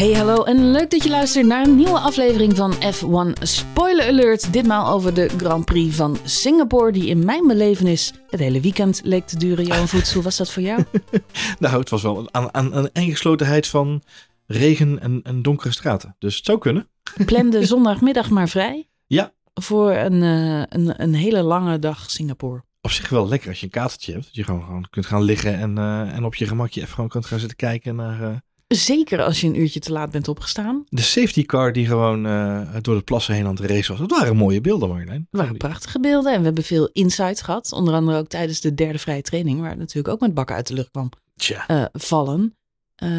Hey, hallo en leuk dat je luistert naar een nieuwe aflevering van F1 Spoiler Alert. Ditmaal over de Grand Prix van Singapore, die in mijn belevenis het hele weekend leek te duren. Johan Voets, hoe was dat voor jou? nou, het was wel aan, aan een ingeslotenheid van regen en, en donkere straten. Dus het zou kunnen. Plan de zondagmiddag maar vrij. Ja. Voor een, uh, een, een hele lange dag Singapore op zich wel lekker als je een katertje hebt. Dat je gewoon, gewoon kunt gaan liggen en, uh, en op je gemakje even gewoon kunt gaan zitten kijken naar, uh, Zeker als je een uurtje te laat bent opgestaan. De safety car die gewoon uh, door de plassen heen aan het race was. Dat waren mooie beelden, Marjolein. Dat waren prachtige beelden. En we hebben veel insights gehad. Onder andere ook tijdens de derde vrije training. Waar het natuurlijk ook met bakken uit de lucht kwam uh, vallen. Uh,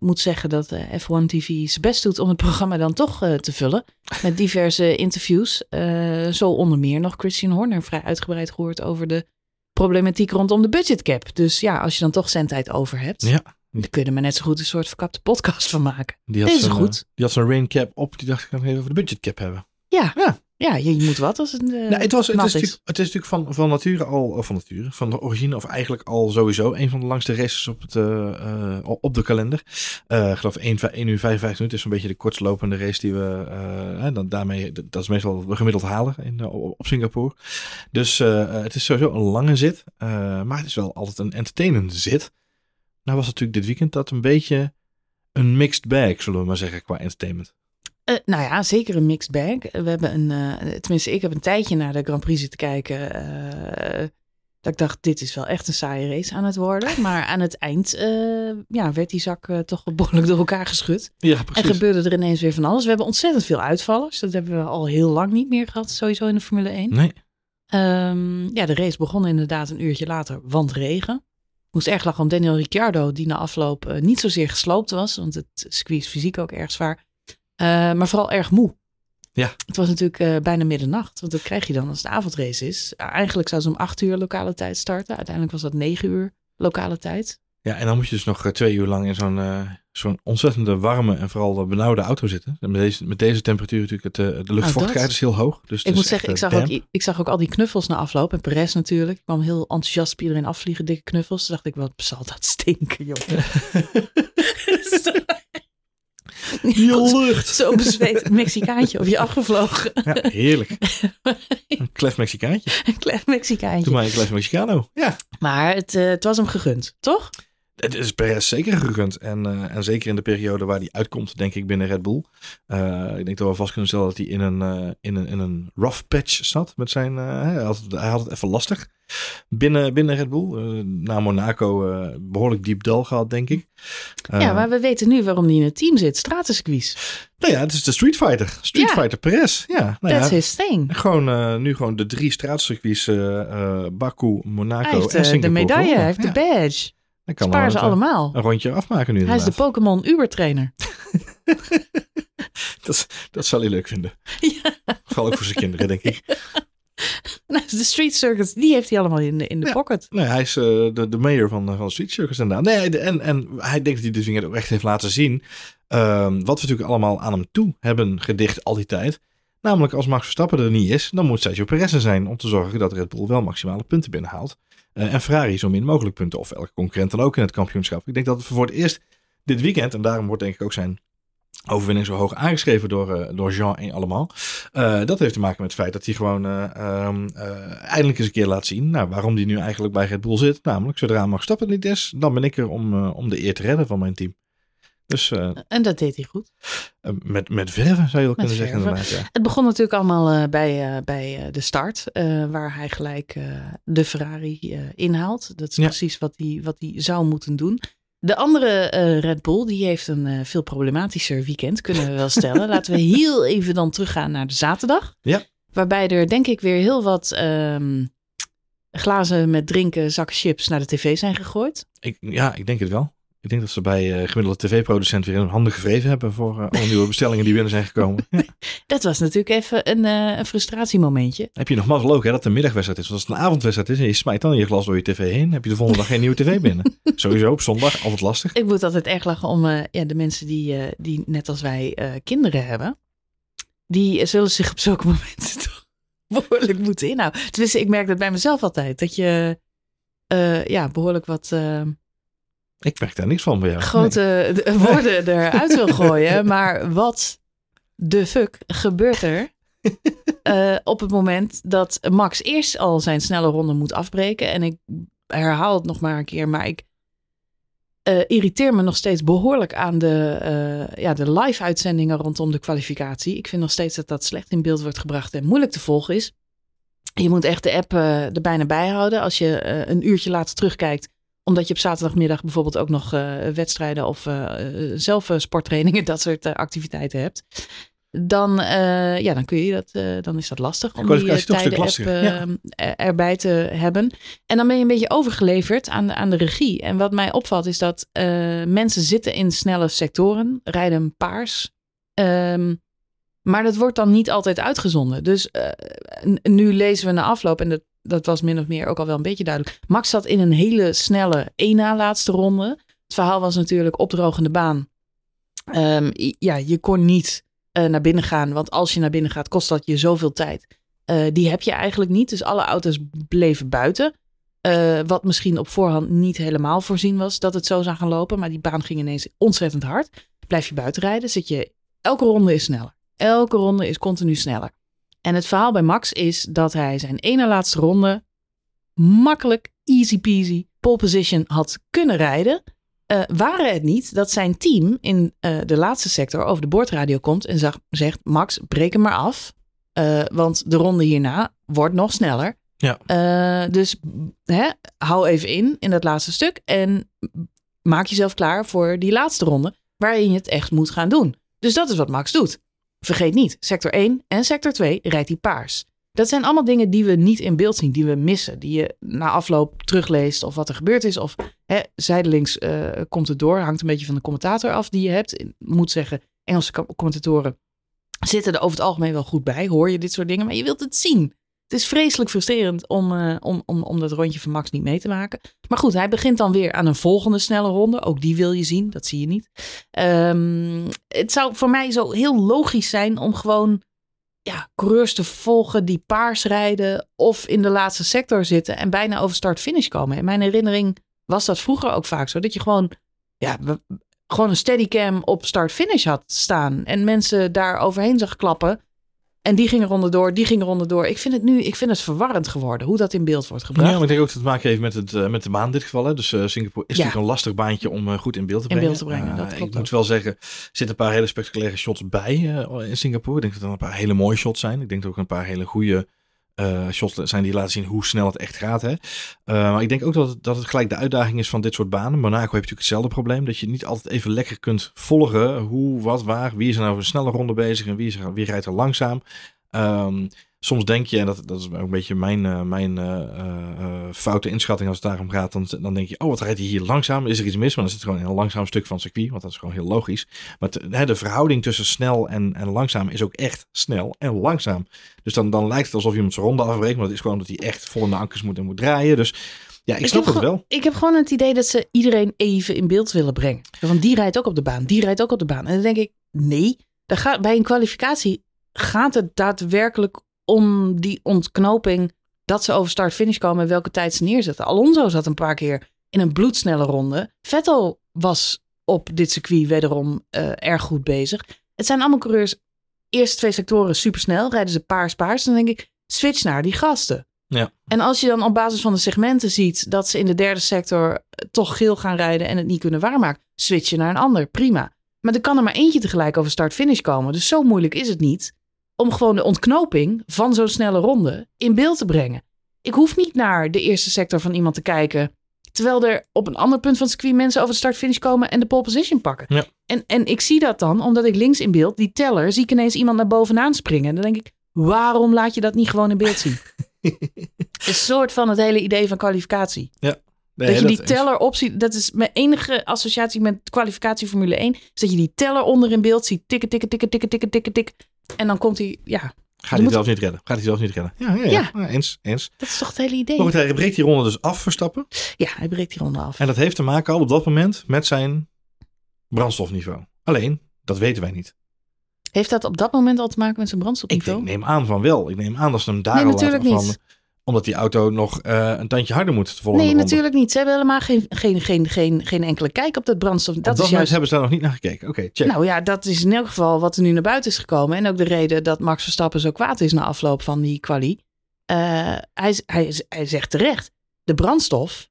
moet zeggen dat F1 TV zijn best doet om het programma dan toch te vullen. Met diverse interviews. zo onder meer nog Christian Horner vrij uitgebreid gehoord over de problematiek rondom de budgetcap. Dus ja, als je dan toch zendtijd over hebt. Ja. Daar kunnen we net zo goed een soort verkapte podcast van maken. Die had Deze goed. eh, Die had zo'n rain cap op. Die dacht ik kan even over de budget cap hebben. Ja, Ja. ja je, je moet wat als het uh, Nou, het, was, het, is natuurlijk, het is natuurlijk van, van nature al, van nature, van de origine, of eigenlijk al sowieso een van de langste races op, het, uh, uh, op de kalender. Uh, ik geloof 1, 1 uur 55 minuten is zo'n beetje de kortstlopende race die we dan daarmee, dat is meestal we gemiddeld halen in, op Singapore. Dus het is sowieso een lange zit, maar het is wel altijd een entertainende zit. Nou was natuurlijk dit weekend dat een beetje een mixed bag, zullen we maar zeggen, qua entertainment. Uh, nou ja, zeker een mixed bag. We hebben een, uh, tenminste, ik heb een tijdje naar de Grand Prix zitten kijken. Uh, dat ik dacht, dit is wel echt een saaie race aan het worden. Maar aan het eind ja, werd die zak toch behoorlijk door elkaar geschud. Ja, precies. En gebeurde er ineens weer van alles. We hebben ontzettend veel uitvallers. Dat hebben we al heel lang niet meer gehad, sowieso in de Formule 1. Nee. Um, ja, de race begon inderdaad een uurtje later, want regen moest erg lachen om Daniel Ricciardo, die na afloop uh, niet zozeer gesloopt was, want het squeeze fysiek ook erg zwaar, uh, maar vooral erg moe. Ja. Het was natuurlijk uh, bijna middernacht, want dat krijg je dan als het avondrace is. eigenlijk zou ze om acht uur lokale tijd starten, uiteindelijk was dat negen uur lokale tijd. Ja, en dan moet je dus nog twee uur lang in zo'n zo'n ontzettende warme en vooral benauwde auto zitten. En met deze, met deze temperatuur natuurlijk, het, uh, de luchtvochtigheid is heel hoog. Dus ik moet zeggen, ik zag, ook, ik zag ook al die knuffels na afloop. En Perez natuurlijk. Ik kwam heel enthousiast op iedereen afvliegen, dikke knuffels. Toen dacht ik, wat zal dat stinken, joh. Die lucht. Zo'n bezweet Mexicaantje op je afgevlogen. Ja, heerlijk. Een klef Mexicaantje. Een klef Mexicaantje. Doe maar een klef Mexicano. Ja. Maar het, uh, het was hem gegund, toch? Het is Perez zeker gegund. En, uh, en zeker in de periode waar hij uitkomt, denk ik, binnen Red Bull. Uh, ik denk dat we vast kunnen stellen dat hij in een, uh, in een, in een rough patch zat. Met zijn, hij, had het, hij had het even lastig binnen, binnen Red Bull. na Monaco behoorlijk diep dal gehad, denk ik. ja, maar we weten nu waarom hij in het team zit. Stratencircuits. Nou ja, het is de Street Fighter. Street Ja. Fighter Perez. Ja, nou That's ja, his thing. Gewoon, eh, nu gewoon de drie straatcircuits. eh, eh, Baku, Monaco Hij heeft en eh, de Singapore. medaille, hij heeft de badge. Hij kan Spaar ze allemaal. Een rondje afmaken nu Hij is de. Pokémon Uber trainer. dat, dat zal hij leuk vinden. ja. Vooral ook voor zijn kinderen, denk ik. Nou, de Street Circuits, die heeft hij allemaal in de, in de Ja. pocket. Nee, hij is eh, de, de mayor van, eh, van Street Circus inderdaad. Nee, de- en, en hij denkt dat hij dit weekend ook echt heeft laten zien. ehm, wat we natuurlijk allemaal aan hem toe hebben gedicht al die tijd. Namelijk als Max Verstappen er niet is, dan moet Sergio Perez er zijn. Om te zorgen dat Red Bull wel maximale punten binnenhaalt. Eh, en Ferrari zo min mogelijk punten. Of elke concurrent dan ook in het kampioenschap. Ik denk dat het voor het eerst dit weekend, en daarom wordt denk ik ook zijn overwinning zo hoog aangeschreven door, eh, door Jean en allemaal. Eh, dat heeft te maken met het feit dat hij gewoon eh, ehm, eh, eindelijk eens een keer laat zien nou, waarom hij nu eigenlijk bij Red Bull zit. Namelijk, zodra Max Verstappen niet is, dan ben ik er om, om de eer te redden van mijn team. Dus eh, En dat deed hij goed. eh, met, met verven zou je wel Met kunnen zeggen verven. Ja. Het begon natuurlijk allemaal eh, bij, bij de start, waar hij gelijk de Ferrari inhaalt. Dat is Ja. precies wat hij, wat hij zou moeten doen. De andere Red Bull, die heeft een veel problematischer weekend, kunnen we wel stellen. Laten we heel even dan teruggaan naar de zaterdag. Ja. Waarbij er denk ik weer heel wat ehm, glazen met drinken, zakken chips naar de tv zijn gegooid. Ik, ja, ik denk het wel. Ik denk dat ze bij eh, gemiddelde tv-producent weer een handen gevreven hebben voor eh, alle nieuwe bestellingen die binnen zijn gekomen. Ja. Dat was natuurlijk even een, een frustratiemomentje. Heb je nog mazzel ook hè, dat het een middagwedstrijd is. Want als het een avondwedstrijd is en je smijt dan je glas door je tv heen, heb je de volgende dag geen nieuwe tv binnen. Sowieso op zondag, altijd lastig. Ik moet altijd erg lachen om ja, de mensen die, die net als wij kinderen hebben. Die zullen zich op zulke momenten toch behoorlijk moeten inhouden. Tenminste, ik merk dat bij mezelf altijd. Dat je ja, behoorlijk wat, Ik merk daar niks van bij jou. Grote woorden eruit wil gooien. Maar wat de fuck gebeurt er uh, op het moment dat Max eerst al zijn snelle ronde moet afbreken? En ik herhaal het nog maar een keer, maar ik uh, irriteer me nog steeds behoorlijk aan de, uh, ja, de live-uitzendingen rondom de kwalificatie. Ik vind nog steeds dat dat slecht in beeld wordt gebracht en moeilijk te volgen is. Je moet echt de app er bijna bij houden. Als je een uurtje later terugkijkt, omdat je op zaterdagmiddag bijvoorbeeld ook nog wedstrijden of zelf sporttrainingen, dat soort activiteiten hebt dan, uh, ja, dan kun je dat, uh, dan is dat lastig om die uh, tijden app ja. erbij te hebben. En dan ben je een beetje overgeleverd aan de, aan de regie. En wat mij opvalt is dat mensen zitten in snelle sectoren, rijden paars. Um, maar dat wordt dan niet altijd uitgezonden. Dus nu lezen we na afloop, en dat, dat was min of meer ook al wel een beetje duidelijk. Max zat in een hele snelle één na laatste ronde. Het verhaal was natuurlijk opdrogende baan. Um, ja, je kon niet uh, naar binnen gaan. Want als je naar binnen gaat, kost dat je zoveel tijd. Uh, die heb je eigenlijk niet. Dus alle auto's bleven buiten. Uh, wat misschien op voorhand niet helemaal voorzien was dat het zo zou gaan lopen. Maar die baan ging ineens ontzettend hard. Blijf je buiten rijden, zit je. Elke ronde is sneller. Elke ronde is continu sneller. En het verhaal bij Max is dat hij zijn ene laatste ronde makkelijk, easy peasy, pole position had kunnen rijden. Uh, waren het niet dat zijn team in uh, de laatste sector over de boordradio komt en zag, zegt: Max, breek hem maar af. Uh, want de ronde hierna wordt nog sneller. Ja. dus hè, hou even in in dat laatste stuk en maak jezelf klaar voor die laatste ronde waarin je het echt moet gaan doen. Dus dat is wat Max doet. Vergeet niet, sector 1 en sector 2 rijdt hij paars. Dat zijn allemaal dingen die we niet in beeld zien, die we missen. Die je na afloop terugleest of wat er gebeurd is. Of hè, zijdelings uh, komt het door. Hangt een beetje van de commentator af die je hebt. Ik moet zeggen, Engelse commentatoren zitten er over het algemeen wel goed bij. Hoor je dit soort dingen, maar je wilt het zien. Het is vreselijk frustrerend om, uh, om, om, om dat rondje van Max niet mee te maken. Maar goed, hij begint dan weer aan een volgende snelle ronde. Ook die wil je zien, dat zie je niet. Um, het zou voor mij zo heel logisch zijn om gewoon ja, coureurs te volgen die paars rijden of in de laatste sector zitten en bijna over start-finish komen. In mijn herinnering was dat vroeger ook vaak zo. Dat je gewoon, ja, gewoon een steadycam op start-finish had staan en mensen daar overheen zag klappen. En die gingen rondendoor, die gingen rondendoor. Ik vind het nu, ik vind het verwarrend geworden hoe dat in beeld wordt gebracht. Ja, maar ik denk ook dat het te maken heeft met, het, uh, met de baan in dit geval. Hè. Dus uh, Singapore is ja. natuurlijk een lastig baantje om uh, goed in beeld te brengen. In beeld te brengen, dat Ik moet wel zeggen, er zitten een paar hele spectaculaire shots bij in Singapore. Ik denk dat er een paar hele mooie shots zijn. Ik denk dat ook een paar hele goede uh, shots zijn die laten zien hoe snel het echt gaat. Hè? Uh, maar ik denk ook dat het, dat het gelijk de uitdaging is van dit soort banen. Monaco je natuurlijk hetzelfde probleem. Dat je niet altijd even lekker kunt volgen hoe, wat, waar. Wie is er nou een snelle ronde bezig en wie, is er, wie rijdt er langzaam. Um, soms denk je, en dat, dat is ook een beetje mijn, uh, mijn uh, uh, foute inschatting als het daarom gaat, dan, dan denk je, oh wat rijdt hij hier langzaam? Is er iets mis? Maar dan het gewoon een heel langzaam stuk van het circuit, want dat is gewoon heel logisch. Maar te, de verhouding tussen snel en, en langzaam is ook echt snel en langzaam. Dus dan, dan lijkt het alsof iemand zijn ronde afbreekt, maar het is gewoon dat hij echt vol in de ankers moet en moet draaien. Dus ja, ik, ik snap het wel. Ik heb gewoon het idee dat ze iedereen even in beeld willen brengen. Want die rijdt ook op de baan, die rijdt ook op de baan. En dan denk ik, nee, dan gaat, bij een kwalificatie gaat het daadwerkelijk om die ontknoping dat ze over start-finish komen en welke tijd ze neerzetten. Alonso zat een paar keer in een bloedsnelle ronde. Vettel was op dit circuit wederom uh, erg goed bezig. Het zijn allemaal coureurs, eerste twee sectoren supersnel, rijden ze paars-paars. Dan denk ik, switch naar die gasten. Ja. En als je dan op basis van de segmenten ziet dat ze in de derde sector toch geel gaan rijden en het niet kunnen waarmaken, switch je naar een ander, prima. Maar er kan er maar eentje tegelijk over start-finish komen. Dus zo moeilijk is het niet om gewoon de ontknoping van zo'n snelle ronde in beeld te brengen. Ik hoef niet naar de eerste sector van iemand te kijken. Terwijl er op een ander punt van het circuit mensen over de start-finish komen en de pole position pakken. Ja. En, en ik zie dat dan, omdat ik links in beeld, die teller, zie ik ineens iemand naar bovenaan springen. En dan denk ik, waarom laat je dat niet gewoon in beeld zien? een soort van het hele idee van kwalificatie. Ja. dat je die teller opziet, dat is mijn enige associatie met kwalificatie Formule 1. Is dat je die teller onder in beeld ziet tikken, tikken, tikken, tikken, tikken, tikken, tikken. En dan komt hij, ja. Gaat hij zelf niet redden? Gaat hij zelf niet redden? Ja, ja, ja. ja. eens, eens. Dat is toch het hele idee. Maar goed, hij breekt die ronde dus af, Verstappen. Ja, hij breekt die ronde af. En dat heeft te maken al op dat moment met zijn brandstofniveau. Alleen, dat weten wij niet. Heeft dat op dat moment al te maken met zijn brandstofniveau? Ik neem aan van wel. Ik neem aan dat ze hem daar nee, al natuurlijk niet. Omdat die auto nog uh, een tandje harder moet de volgende Nee, ronde. natuurlijk niet. Ze hebben helemaal geen, geen, geen, geen, geen enkele kijk op dat brandstof. Dat is juist... hebben ze daar nog niet naar gekeken. Oké, check. Nou ja, dat is in elk geval wat er nu naar buiten is gekomen. En ook de reden dat Max Verstappen zo kwaad is na afloop van die quali. Uh, hij, hij, hij zegt terecht, de brandstof.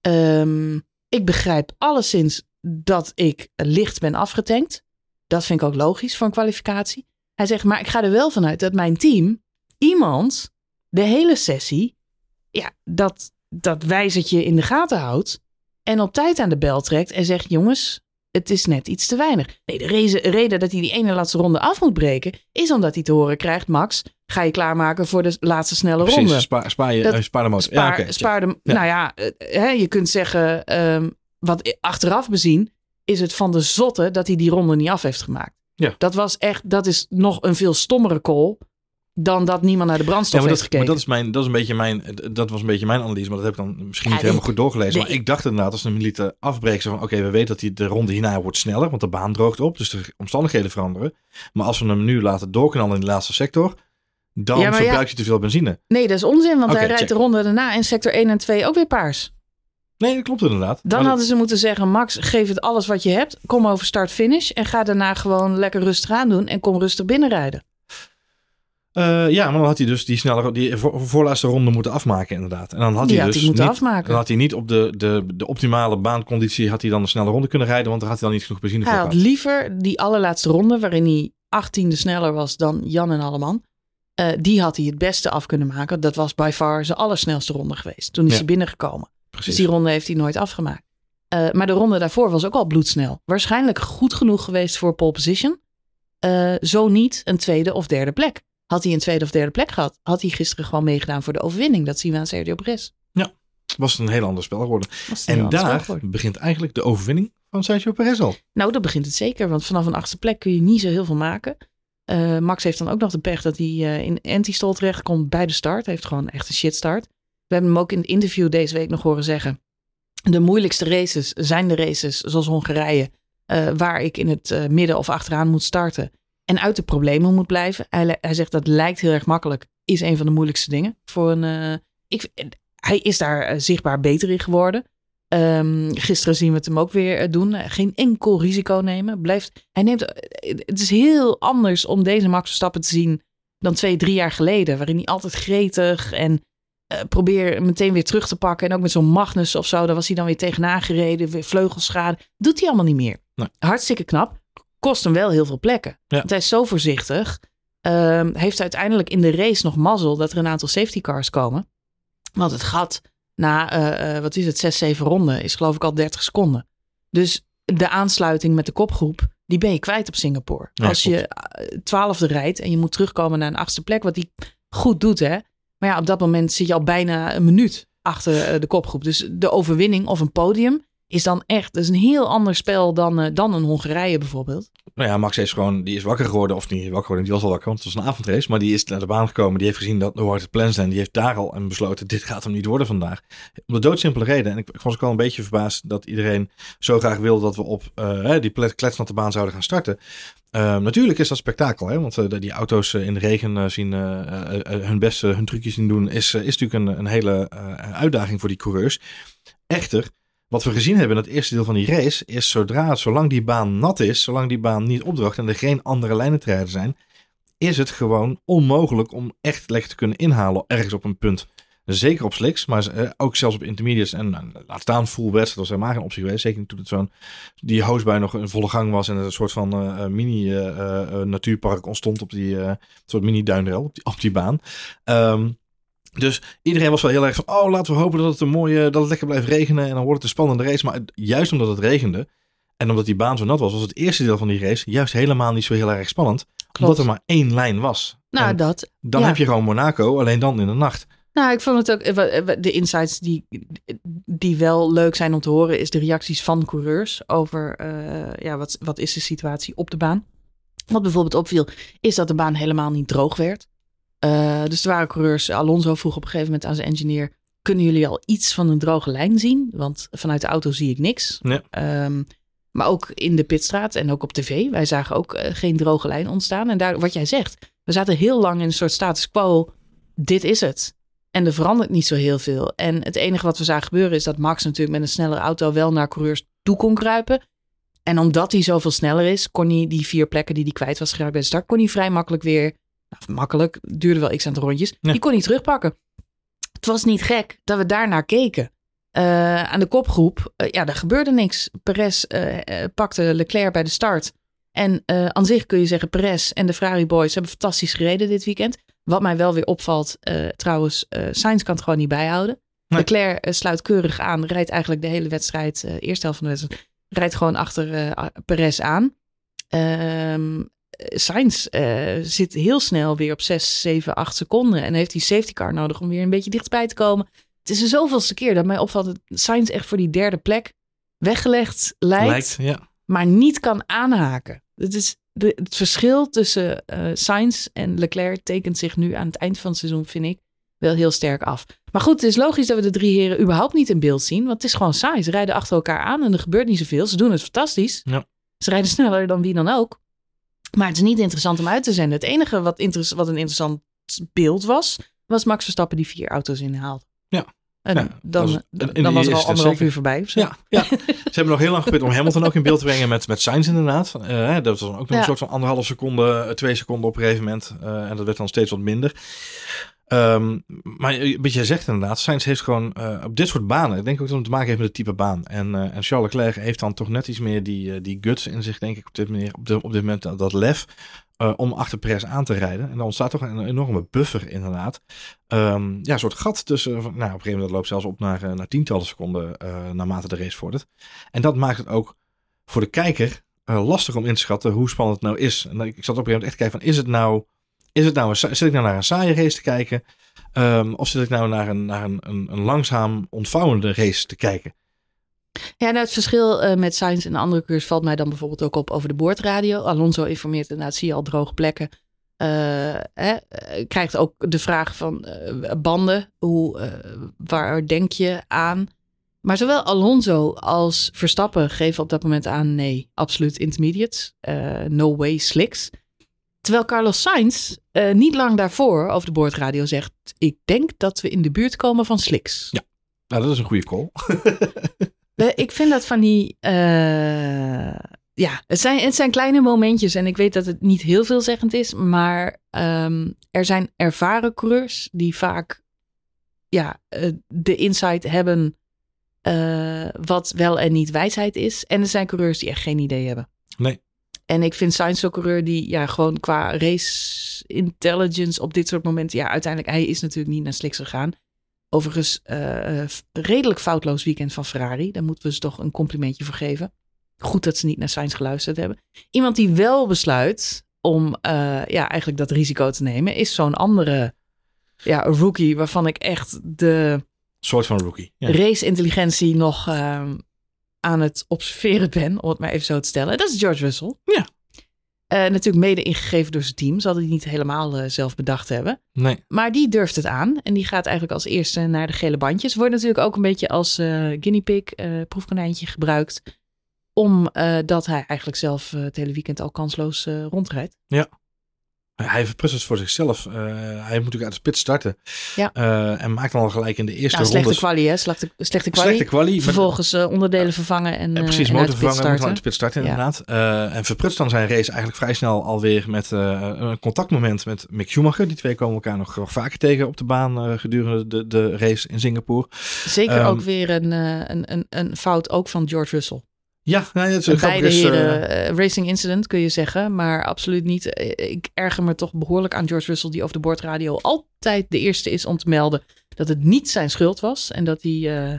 Um, ik begrijp alleszins dat ik licht ben afgetankt. Dat vind ik ook logisch voor een kwalificatie. Hij zegt, maar ik ga er wel vanuit dat mijn team, iemand, de hele sessie, ja, dat, dat wijzertje in de gaten houdt. En op tijd aan de bel trekt en zegt, jongens, het is net iets te weinig. Nee, de reden, reden dat hij die ene laatste ronde af moet breken, is omdat hij te horen krijgt, Max, ga je klaarmaken voor de laatste snelle Precies, ronde. Spaar, spaar, je, Dat- spaar de motor. Spaar, ja, spaar de, Ja. Nou ja, eh, hè, je kunt zeggen, ehm, wat achteraf bezien, is het van de zotte dat hij die ronde niet af heeft gemaakt. Ja. Dat was echt, dat is nog een veel stommere call dan dat niemand naar de brandstof Ja, maar heeft dat, gekeken. maar dat, is mijn, dat, is een beetje mijn, dat was een beetje mijn analyse, maar dat heb ik dan misschien Ja, niet helemaal goed doorgelezen. Nee. Maar ik dacht inderdaad, als lieten afbreken, zo van oké, we weten dat hij de ronde hierna wordt sneller, want de baan droogt op, dus de omstandigheden veranderen. Maar als we hem nu laten doorknallen in de laatste sector, dan Ja, verbruikt hij te veel benzine. Nee, dat is onzin, want hij rijdt check. de ronde daarna in sector 1 en 2 ook weer paars. Nee, dat klopt inderdaad. Dan Maar hadden ze moeten zeggen, Max, geef het alles wat je hebt. Kom over start-finish en ga daarna gewoon lekker rustig aan doen en kom rustig binnenrijden. Eh, ja, maar dan had hij dus die snellere, die voor, voorlaatste ronde moeten afmaken inderdaad. En dan had hij had dus hij niet, afmaken. Dan had hij niet op de, de, de optimale baanconditie had hij dan een snelle ronde kunnen rijden, want daar had hij dan niet genoeg benzine Hij voor had gehad. liever die allerlaatste ronde, waarin hij achttiende sneller was dan Jan en Alleman. Eh, die had hij het beste af kunnen maken. Dat was by far zijn allersnelste ronde geweest. Toen is Ja. hij binnengekomen. Precies. Dus die ronde heeft hij nooit afgemaakt. Eh, maar de ronde daarvoor was ook al bloedsnel. Waarschijnlijk goed genoeg geweest voor pole position. Zo niet een tweede of derde plek. Had hij een tweede of derde plek gehad, had hij gisteren gewoon meegedaan voor de overwinning. Dat zien we aan Sergio Perez. was het een heel ander spel geworden. En daar geworden. begint eigenlijk de overwinning van Sergio Perez al. Nou, dat begint het zeker. Want vanaf een achtste plek kun je niet zo heel veel maken. Eh, Max heeft dan ook nog de pech dat hij eh, in anti-stall terechtkomt bij de start. Hij heeft gewoon echt een shit start. We hebben hem ook in het interview deze week nog horen zeggen. De moeilijkste races zijn de races zoals Hongarije. eh, waar ik in het midden of achteraan moet starten. En uit de problemen moet blijven. Hij, zegt dat lijkt heel erg makkelijk. Is een van de moeilijkste dingen. Voor een, eh, ik, hij is daar eh, zichtbaar beter in geworden. Ehm, gisteren zien we het hem ook weer eh, doen. Geen enkel risico nemen. Blijft, hij neemt, het is heel anders om deze Max Verstappen te zien dan twee, drie jaar geleden. Waarin hij altijd gretig en probeer meteen weer terug te pakken. En ook met zo'n Magnus of zo, daar was hij dan weer tegenaan gereden. Weer vleugelschade. Doet hij allemaal niet meer. Nee. Hartstikke knap. Kost hem wel heel veel plekken. Ja. Want hij is zo voorzichtig. Ehm, heeft uiteindelijk in de race nog mazzel dat er een aantal safety cars komen. Want het gat na, eh, eh, wat is het, zes, zeven ronden is geloof ik al 30 seconden. Dus de aansluiting met de kopgroep, die ben je kwijt op Singapore. Ja, Als je eh, twaalfde rijdt en je moet terugkomen naar een achtste plek, wat die goed doet hè. Maar ja, op dat moment zit je al bijna een minuut achter de kopgroep. Dus de overwinning of een podium is dan echt, dat is een heel ander spel dan, eh, dan een Hongarije bijvoorbeeld. Nou ja, Max is gewoon, die is wakker geworden, of niet wakker geworden, die was al wakker, want het was een avondrace, maar die is naar de baan gekomen, die heeft gezien dat hoe het plan zijn, die heeft daar al en besloten, dit gaat hem niet worden vandaag. Om de doodsimpele reden, en ik, ik was ook wel een beetje verbaasd dat iedereen zo graag wil dat we op eh, die kletsnatte baan zouden gaan starten. Ehm, natuurlijk is dat spektakel, hè? want eh, die auto's in de regen zien hun beste, hun trucjes zien doen, is, is natuurlijk een, een hele uitdaging voor die coureurs. Echter, wat we gezien hebben in het eerste deel van die race, is zodra, zolang die baan nat is, zolang die baan niet opdroogt en er geen andere lijnen te rijden zijn, is het gewoon onmogelijk om echt lekker te kunnen inhalen ergens op een punt. Zeker op slicks, maar eh, ook zelfs op intermediates en eh, laat staan full west. Dat was helemaal geen optie geweest. Zeker toen het zo'n die hoosbui nog in volle gang was en een soort van eh, mini natuurpark ontstond op die soort mini die, op die baan. Ehm, dus iedereen was wel heel erg van, oh laten we hopen dat het een mooie, dat het lekker blijft regenen en dan wordt het een spannende race. Maar juist omdat het regende en omdat die baan zo nat was, was het eerste deel van die race juist helemaal niet zo heel erg spannend. Omdat er maar één lijn was. Nou, En dat. dan ja. heb je gewoon Monaco, alleen dan in de nacht. Nou, ik vond het ook. eh, eh, De insights die, die wel leuk zijn om te horen, is de reacties van coureurs over eh, ja, wat, wat is de situatie op de baan. Wat bijvoorbeeld opviel, is dat de baan helemaal niet droog werd. Eh, dus er waren coureurs. Alonso vroeg op een gegeven moment aan zijn engineer: Kunnen jullie al iets van een droge lijn zien? Want vanuit de auto zie ik niks. Ja. Ehm, maar ook in de pitstraat en ook op tv. Wij zagen ook eh, geen droge lijn ontstaan. En daar, wat jij zegt, we zaten heel lang in een soort status quo. Dit is het. En er verandert niet zo heel veel. En het enige wat we zagen gebeuren is dat Max natuurlijk met een snellere auto wel naar coureurs toe kon kruipen. En omdat hij zoveel sneller is, kon hij die vier plekken die hij kwijt was geraakt bij de start, kon hij vrij makkelijk weer, nou, makkelijk, duurde wel x aantal rondjes, die kon hij terugpakken. Het was niet gek dat we daarnaar keken. Uh, aan de kopgroep, uh, ja, er gebeurde niks. Perez uh, pakte Leclerc bij de start. En aan zich kun je zeggen, Perez en de Ferrari Boys hebben fantastisch gereden dit weekend. Wat mij wel weer opvalt, trouwens, Sainz kan het gewoon niet bijhouden. Nee. Leclerc sluit keurig aan, rijdt eigenlijk de hele wedstrijd, eerste helft van de wedstrijd, rijdt gewoon achter Perez aan. Ehm, Sainz zit heel snel weer op 6, 7, 8 seconden en heeft die safety car nodig om weer een beetje dichtbij te komen. Het is de zoveelste keer dat mij opvalt dat Sainz echt voor die derde plek weggelegd lijkt, lijkt ja. maar niet kan aanhaken. Het, is de, het verschil tussen uh, Sainz en Leclerc tekent zich nu aan het eind van het seizoen, vind ik, wel heel sterk af. Maar goed, het is logisch dat we de drie heren überhaupt niet in beeld zien, want het is gewoon saai. Ze rijden achter elkaar aan en er gebeurt niet zoveel. Ze doen het fantastisch. Ja. Ze rijden sneller dan wie dan ook. Maar het is niet interessant om uit te zenden. Het enige wat, wat een interessant beeld was, was Max Verstappen die vier auto's inhaalt. Ja. En ja, dan, was, dan was er al anderhalf uur voorbij. Ja, ja. ze hebben nog heel lang geprobeerd om Hamilton ook in beeld te brengen met, met Sainz inderdaad. Uh, dat was dan ook nog een soort van anderhalf seconde, eh, twee seconden op een gegeven moment. Uh, en dat werd dan steeds wat minder. Um, maar wat jij zegt inderdaad, Sainz heeft gewoon uh, op dit soort banen, ik denk ook dat het te maken heeft met het type baan. En, uh, en Charles Leclerc heeft dan toch net iets meer die, die guts in zich, denk ik, op dit, manier, op, op dit moment, dat, lef. Om achter Perez aan te rijden. En dan ontstaat toch een enorme buffer inderdaad. Um, ja, een soort gat tussen, nou op een gegeven moment loopt zelfs op naar, naar tientallen seconden naarmate de race vordert. En dat maakt het ook voor de kijker lastig om in te schatten hoe spannend het nou is. En ik zat op een gegeven moment echt kijken van is het nou, is het nou zit ik nou naar een saaie race te kijken? Um, of zit ik nou naar een, naar een, een, langzaam ontvouwende race te kijken? Ja, nou het verschil uh, met Science en andere cursus valt mij dan bijvoorbeeld ook op over de boordradio. Alonso informeert inderdaad, zie je al droge plekken. Uh, hè, krijgt ook de vraag van banden, hoe, waar denk je aan? Maar zowel Alonso als Verstappen geven op dat moment aan nee, absoluut intermediates. no way slicks. Terwijl Carlos Sainz niet lang daarvoor over de boordradio zegt, ik denk dat we in de buurt komen van slicks. Ja, nou dat is een goede call. Ik vind dat van die. Uh, ja, het zijn, het zijn kleine momentjes. En ik weet dat het niet heel veelzeggend is. Maar um, er zijn ervaren coureurs die vaak. Ja, uh, de insight hebben. Wat wel en niet wijsheid is. En er zijn coureurs die echt geen idee hebben. Nee. En ik vind Sainz zo'n coureur die ja, gewoon qua race intelligence op dit soort momenten. Ja, uiteindelijk, hij is natuurlijk niet naar Slicks gegaan. Overigens, uh, redelijk foutloos weekend van Ferrari. Daar moeten we ze toch een complimentje voor geven. Goed dat ze niet naar Sainz geluisterd hebben. Iemand die wel besluit om uh, ja, eigenlijk dat risico te nemen, is zo'n andere ja, rookie waarvan ik echt de soort van rookie. Ja. Race-intelligentie nog uh, aan het observeren ben, om het maar even zo te stellen. Dat is George Russell. Ja. Uh, natuurlijk mede ingegeven door zijn team. Ze hadden die niet helemaal uh, zelf bedacht hebben. Nee. Maar die durft het aan. En die gaat eigenlijk als eerste naar de gele bandjes. Wordt natuurlijk ook een beetje als uh, guinea pig, proefkonijntje gebruikt. Omdat hij eigenlijk zelf het hele weekend al kansloos rondrijdt. Ja. Hij verprutst het voor zichzelf. Uh, hij moet natuurlijk uit de spits starten. Ja. Uh, en maakt dan al gelijk in de eerste nou, slechte rondes... Hè? Slechte, slechte. Slechte kwalie. Vervolgens uh, onderdelen vervangen en, Precies, en motor vervangen en uit de spits starten ja. inderdaad. en verprutst dan zijn race eigenlijk vrij snel alweer met een contactmoment met Mick Schumacher. Die twee komen elkaar nog vaker tegen op de baan gedurende de, de race in Singapore. Zeker um, ook weer een, een, een, een fout ook van George Russell. Ja, nou, het is beide is, heren uh, racing incident kun je zeggen, maar absoluut niet. Ik erger me toch behoorlijk aan George Russell, die over de boordradio altijd de eerste is om te melden dat het niet zijn schuld was en dat hij uh,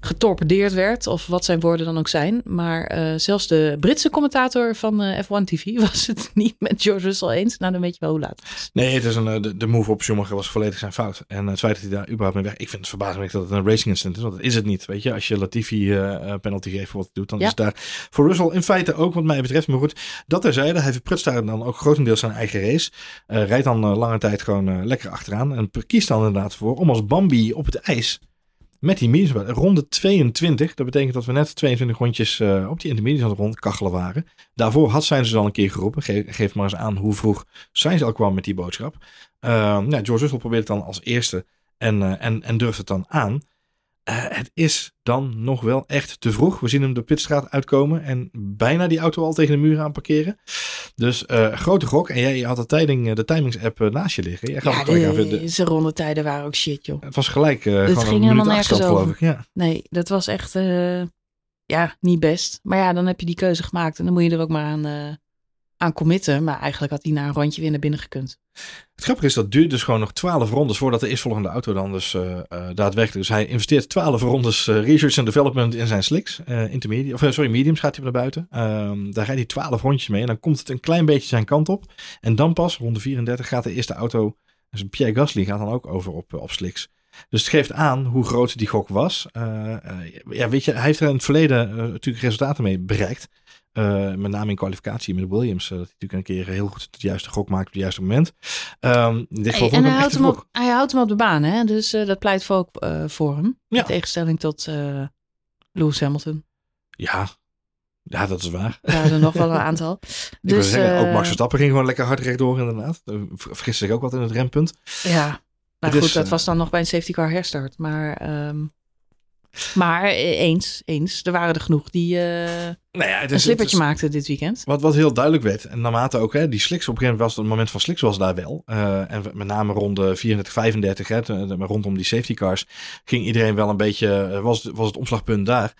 getorpedeerd werd, of wat zijn woorden dan ook zijn. Maar uh, zelfs de Britse commentator van uh, F1 TV was het niet met George Russell eens. Nou, dan weet je wel hoe laat. Nee, het is een, de, de move op Schumacher was volledig zijn fout. En het feit dat hij daar überhaupt mee weg... Ik vind het verbazingwekkend dat het een racing incident is, want dat is het niet. Weet je, als je Latifi penalty geeft voor wat hij doet, dan ja. is het daar voor Russell in feite ook wat mij betreft. Maar goed, dat terzijde. Hij verprutst daar dan ook grotendeels zijn eigen race. rijdt dan lange tijd gewoon lekker achteraan. En kiest dan inderdaad voor om als Bambi op het ijs met die mediums. Ronde 22, dat betekent dat we net 22 rondjes uh, op die het rondkachelen waren. Daarvoor had zijn ze al een keer geroepen. Ge geef maar eens aan hoe vroeg zijn ze al kwam met die boodschap. Uh, nou, George Russell probeert het dan als eerste En, en, en durft het dan aan. Het is dan nog wel echt te vroeg. We zien hem de pitstraat uitkomen en bijna die auto al tegen de muur aan parkeren. Dus grote gok. En jij had de, timing, de timings-app naast je liggen. Jij ja, de, zijn rondetijden waren ook shit, joh. Het was gelijk uh, het ging helemaal nergens over. Ik. Ja. Nee, dat was echt ja, niet best. Maar ja, dan heb je die keuze gemaakt en dan moet je er ook maar aan, aan committen. Maar eigenlijk had hij na een rondje weer naar binnen gekund. Het grappige is, dat duurt dus gewoon nog twaalf rondes voordat de eerstvolgende auto dan dus uh, uh, daadwerkelijk... Dus hij investeert twaalf rondes research en development in zijn slicks. intermediate, of sorry, mediums gaat hij naar buiten. Ehm, daar rijdt hij twaalf rondjes mee en dan komt het een klein beetje zijn kant op. En dan pas, ronde 34, gaat de eerste auto... Dus Pierre Gasly gaat dan ook over op, op slicks. Dus het geeft aan hoe groot die gok was. Ja, weet je, hij heeft er in het verleden natuurlijk resultaten mee bereikt. Met name in kwalificatie met Williams. dat hij natuurlijk een keer heel goed het juiste gok maakt op het juiste moment. Um, hey, en hij houdt, hem op, hij houdt hem op de baan, hè? Dus dat pleit voor, ook, voor hem. Ja. In tegenstelling tot Lewis Hamilton. Ja, ja, dat is waar. Ja, er nog wel een aantal. dus, zeggen, ook Max Verstappen ging gewoon lekker hard rechtdoor inderdaad. Vergist zich ook wat in het rempunt. Ja, nou goed, dat eh, was dan nog bij een safety car herstart. Maar, um, maar eh, eens, eens. Er waren er genoeg die uh, nou ja, een slippertje maakten dit weekend. Wat, wat heel duidelijk werd. En naarmate ook, hè, die slicks op een gegeven moment was het moment van slicks was daar wel. Uh, en met name rond de 34, 35, hè, rondom die safety cars, ging iedereen wel een beetje, was, was het omslagpunt daar.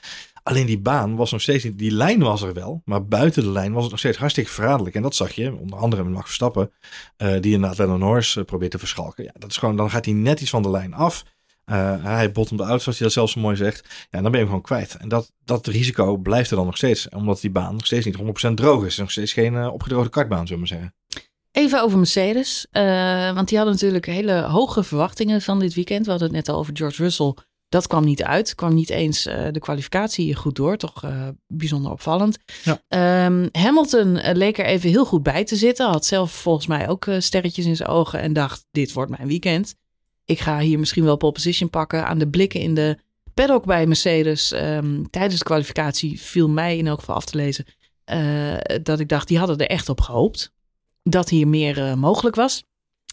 Alleen die baan was nog steeds niet, die lijn was er wel, maar buiten de lijn was het nog steeds hartstikke verraderlijk. En dat zag je, onder andere met Max Verstappen, uh, die inderdaad Lennon Norris uh, probeert te verschalken. Ja, dat is gewoon, dan gaat hij net iets van de lijn af. Uh, hij bottomt uit, zoals hij dat zelfs zo mooi zegt. Ja, dan ben je hem gewoon kwijt. En dat, dat risico blijft er dan nog steeds, omdat die baan nog steeds niet 100% droog is. Nog steeds geen opgedroogde kartbaan, zullen we maar zeggen. Even over Mercedes, want die hadden natuurlijk hele hoge verwachtingen van dit weekend. We hadden het net al over George Russell dat kwam niet uit. Kwam niet eens de kwalificatie goed door. Toch bijzonder opvallend. Ja. Um, Hamilton leek er even heel goed bij te zitten. Had zelf volgens mij ook sterretjes in zijn ogen. En dacht, dit wordt mijn weekend. Ik ga hier misschien wel pole position pakken. Aan de blikken in de paddock bij Mercedes. Um, tijdens de kwalificatie viel mij in elk geval af te lezen. dat ik dacht, die hadden er echt op gehoopt. Dat hier meer mogelijk was.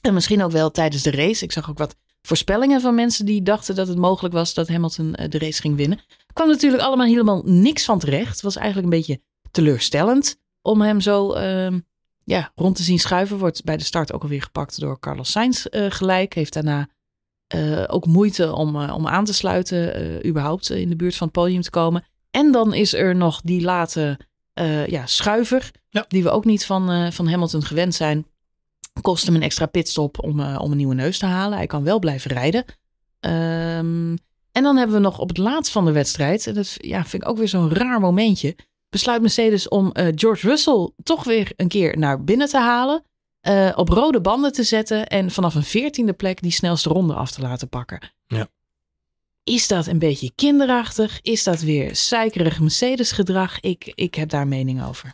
En misschien ook wel tijdens de race. Ik zag ook wat voorspellingen van mensen die dachten dat het mogelijk was dat Hamilton eh, de race ging winnen. Kwam natuurlijk allemaal helemaal niks van terecht. Het was eigenlijk een beetje teleurstellend om hem zo uh, ja, rond te zien schuiven. Wordt bij de start ook alweer gepakt door Carlos Sainz gelijk. Heeft daarna uh, ook moeite om, om aan te sluiten, überhaupt in de buurt van het podium te komen. En dan is er nog die late ja, schuiver, ja. die we ook niet van, van Hamilton gewend zijn. Kost hem een extra pitstop om, om een nieuwe neus te halen. Hij kan wel blijven rijden. Um, en dan hebben we nog op het laatst van de wedstrijd, en dat ja, vind ik ook weer zo'n raar momentje, besluit Mercedes om George Russell toch weer een keer naar binnen te halen. Uh, op rode banden te zetten en vanaf een veertiende plek die snelste ronde af te laten pakken. Ja. Is dat een beetje kinderachtig? Is dat weer suikerig Mercedes gedrag? Ik, ik heb daar mening over.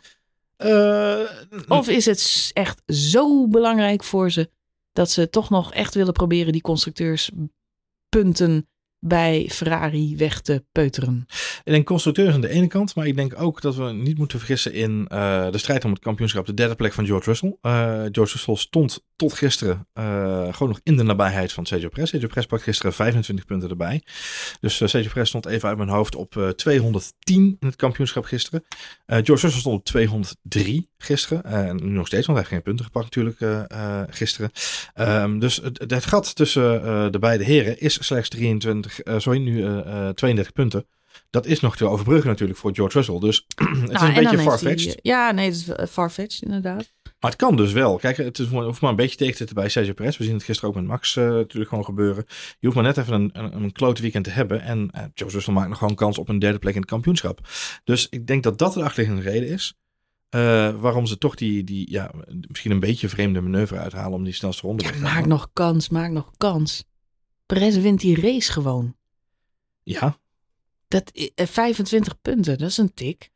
Uh, of is het echt zo belangrijk voor ze dat ze toch nog echt willen proberen die constructeurspunten bij Ferrari weg te peuteren. Ik denk constructeurs aan de ene kant, maar ik denk ook dat we niet moeten vergissen in uh, de strijd om het kampioenschap. De derde plek van George Russell. Uh, George Russell stond tot gisteren uh, gewoon nog in de nabijheid van Sergio Perez. Sergio Perez pakt gisteren 25 punten erbij. Dus Sergio Perez stond even uit mijn hoofd op 210 in het kampioenschap gisteren. George Russell stond op 203 gisteren. En nu nog steeds, want hij heeft geen punten gepakt natuurlijk gisteren. Um, dus het, het, gat tussen de beide heren is slechts 23 uh, sorry, nu uh, uh, 32 punten. Dat is nog te overbruggen natuurlijk voor George Russell. Dus het nou, is een beetje farfetched. Ja, nee, het is farfetched inderdaad. Maar het kan dus wel. Kijk, het is, hoeft maar een beetje tegen te zitten bij Sergio Perez. We zien het gisteren ook met Max uh, natuurlijk gewoon gebeuren. Je hoeft maar net even een, een, een klote weekend te hebben. En uh, George Russell maakt nog gewoon kans op een derde plek in het kampioenschap. Dus ik denk dat dat de achterliggende reden is. Uh, waarom ze toch die, die ja, misschien een beetje vreemde manoeuvre uithalen om die snelste ronde te ja, Maak nog kans, maak nog kans. Perez wint die race gewoon. Ja. Dat, 25 eh, punten, dat is een tik.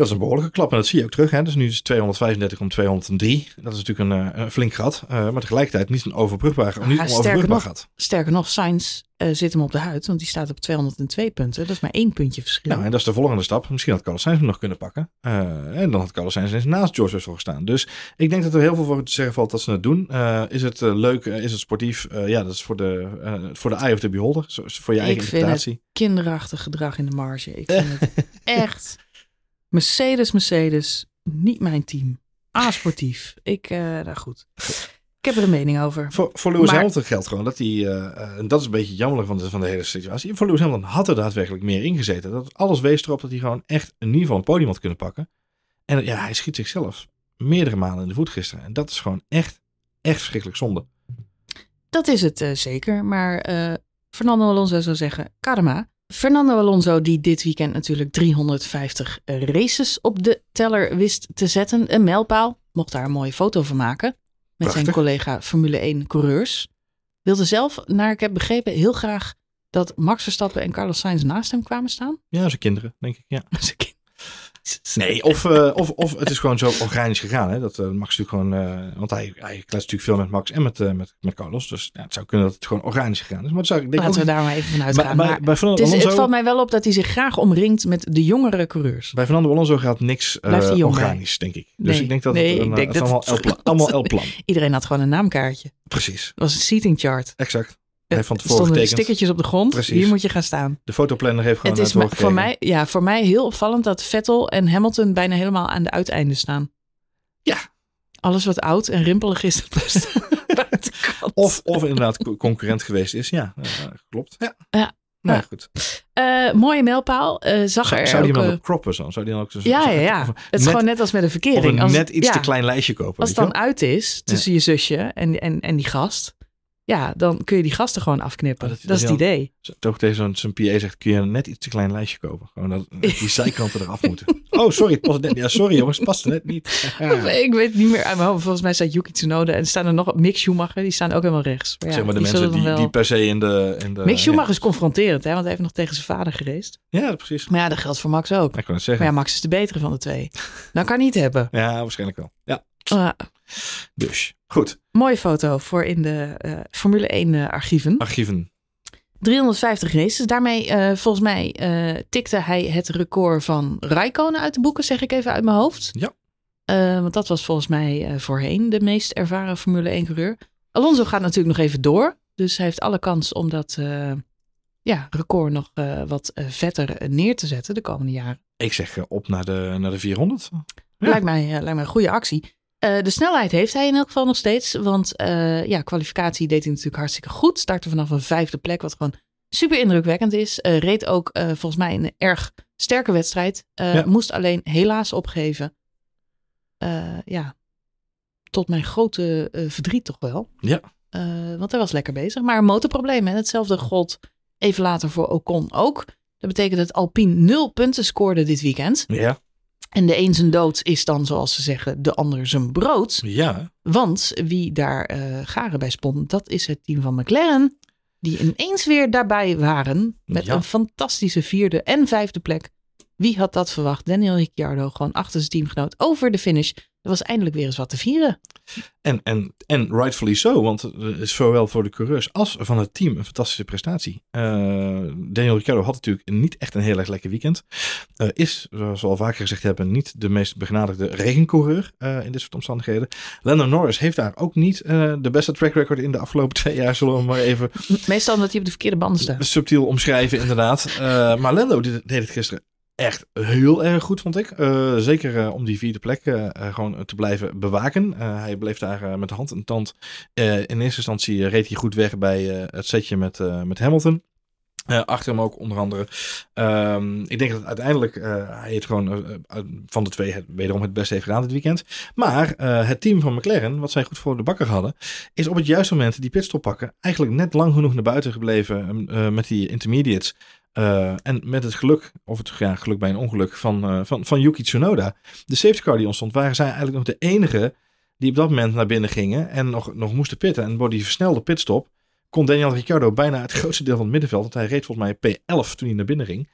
Dat is een behoorlijke klap en dat zie je ook terug. Hè? Dus nu is 235 om 203. Dat is natuurlijk een, een flink gat. Uh, maar tegelijkertijd niet een overbrugbaar, niet ja, onoverbrugbaar gat. Sterker nog, Sainz uh, zit hem op de huid. Want die staat op 202 punten. Dat is maar één puntje verschil. Nou, en dat is de volgende stap. Misschien had Carlos Sainz hem nog kunnen pakken. en dan had Carlos Sainz naast George Russell gestaan. Dus ik denk dat er heel veel voor te zeggen valt dat ze het doen. is het leuk? is het sportief? ja, dat is voor de, voor de eye of the beholder. voor je eigen interpretatie. Ik vind het kinderachtig gedrag in de marge. Ik vind het echt... Mercedes, Mercedes, niet mijn team. A-sportief. Ik, uh, nou goed. Ik heb er een mening over. Voor, voor Lewis maar... Hamilton geldt gewoon dat hij, uh, en dat is een beetje jammer van de, van de hele situatie. Voor Lewis Hamilton had er daadwerkelijk meer ingezeten. Dat alles wees erop dat hij gewoon echt in ieder geval een podium had kunnen pakken. En ja, hij schiet zichzelf meerdere malen in de voet gisteren. En dat is gewoon echt, echt verschrikkelijk zonde. Dat is het uh, zeker. Maar Fernando Alonso zou zeggen, karma. Fernando Alonso, die dit weekend natuurlijk 350 races op de teller wist te zetten. Een mijlpaal. Mocht daar een mooie foto van maken. Met zijn collega Formule 1 coureurs. Wilde zelf, naar ik heb begrepen, heel graag dat Max Verstappen en Carlos Sainz naast hem kwamen staan. Ja, zijn kinderen, denk ik. Ja. zijn kinderen. Nee, of, uh, of, of het is gewoon zo organisch gegaan. Hè? Dat uh, Max natuurlijk gewoon, uh, want hij, hij kletst natuurlijk veel met Max en met, met, met Carlos. Dus ja, het zou kunnen dat het gewoon organisch gegaan is. Maar zou ik denk Laten we daar maar even van uitgaan. Maar, bij, bij Fernando het, is, Alonso, het valt mij wel op dat hij zich graag omringt met de jongere coureurs. Bij Fernando Alonso gaat niks organisch, denk ik. Dus nee, ik denk dat nee, het, een, denk het dat allemaal, L-plan. Iedereen had gewoon een naamkaartje. Precies. Het was een seating chart. Exact. Hij van tevoren stonden stickertjes op de grond. Precies. Hier moet je gaan staan. De fotoplanner heeft gewoon het is voor mij, ja, voor mij heel opvallend dat Vettel en Hamilton bijna helemaal aan de uiteinden staan. Ja. Alles wat oud en rimpelig is. of, of inderdaad concurrent geweest is. Ja, uh, klopt. Ja. ja. Nou, goed. Uh, mooie mijlpaal. Uh, zag zou, er zou die ook, dan ook croppen zo? Zou die dan ook zo, ja, ja, ja. het is gewoon net als met een verkering. Of een als, net iets ja, te klein lijstje kopen. Als het dan uit is tussen je zusje en, en, en die gast ja, dan kun je die gasten gewoon afknippen. Oh, dat, dat, is het idee. Toch tegen zo'n PA zegt, kun je net iets te klein lijstje kopen. Gewoon dat, die zijkanten eraf moeten. Oh, sorry, het past net Ja, sorry jongens, het past net niet. Ik weet niet meer uit mijn hoofd. Volgens mij staat Yuki Tsunoda en staan er nog Mick Schumacher. Die staan ook helemaal rechts. Maar ja, zeg maar de mensen die, die per se in de... In de Mick Schumacher is confronterend, hè, want hij heeft nog tegen zijn vader gereest. Ja, precies. Maar ja, dat geldt voor Max ook. Ik kan het zeggen. Maar ja, Max is de betere van de twee. Nou kan niet hebben. Ja, waarschijnlijk wel. Ja. Uh, dus, goed. Mooie foto voor in de uh, Formule 1 uh, archieven. Archieven. 350 races. Daarmee, uh, volgens mij, tikte hij het record van Raikkonen uit de boeken, zeg ik even uit mijn hoofd. Ja. want dat was volgens mij voorheen de meest ervaren Formule 1-coureur. Alonso gaat natuurlijk nog even door. Dus hij heeft alle kans om dat ja, record nog wat vetter neer te zetten de komende jaren. Ik zeg op naar de, naar de 400. Ja. Lijkt, mij, lijkt mij een goede actie. Uh, de snelheid heeft hij in elk geval nog steeds. Want uh, ja, kwalificatie deed hij natuurlijk hartstikke goed. Startte vanaf een vijfde plek, wat gewoon super indrukwekkend is. Uh, reed ook volgens mij een erg sterke wedstrijd. Ja. Moest alleen helaas opgeven. ja, tot mijn grote verdriet toch wel. Ja. want hij was lekker bezig. Maar een motorprobleem. En hetzelfde gold even later voor Ocon ook. Dat betekent dat Alpine nul punten scoorde dit weekend. Ja. En de een zijn dood is dan, zoals ze zeggen, de ander zijn brood. Ja. Want wie daar uh, garen bij spon, dat is het team van McLaren. Die ineens weer daarbij waren. Met een fantastische vierde en vijfde plek. Wie had dat verwacht? Daniel Ricciardo gewoon achter zijn teamgenoot over de finish. Er was eindelijk weer eens wat te vieren. En, en, en rightfully so, want het is zowel voor de coureurs als van het team een fantastische prestatie. Uh, Daniel Ricciardo had natuurlijk niet echt een heel erg lekker weekend. Uh, is, zoals we al vaker gezegd hebben, niet de meest begenadigde regencoureur uh, in dit soort omstandigheden. Lando Norris heeft daar ook niet de beste track record in de afgelopen twee jaar, zullen we maar even... Meestal omdat hij op de verkeerde banden staat. Subtiel omschrijven, inderdaad. maar Lando deed het gisteren echt heel erg goed, vond ik. Uh, zeker uh, om die vierde plek uh, gewoon te blijven bewaken. hij bleef daar met de hand en tand. in eerste instantie reed hij goed weg bij het setje met, met Hamilton. achter hem ook onder andere. Um, ik denk dat uiteindelijk hij het gewoon van de twee wederom het beste heeft gedaan dit weekend. Maar het team van McLaren, wat zij goed voor de bakker hadden, is op het juiste moment die pitstop pakken. Eigenlijk net lang genoeg naar buiten gebleven met die intermediates. Uh, en met het geluk, of het geluk bij een ongeluk van, uh, van, van Yuki Tsunoda, de safety car die ontstond, waren zij eigenlijk nog de enige die op dat moment naar binnen gingen en nog, nog moesten pitten. En door die versnelde pitstop kon Daniel Ricciardo bijna het grootste deel van het middenveld, want hij reed volgens mij P11 toen hij naar binnen ging,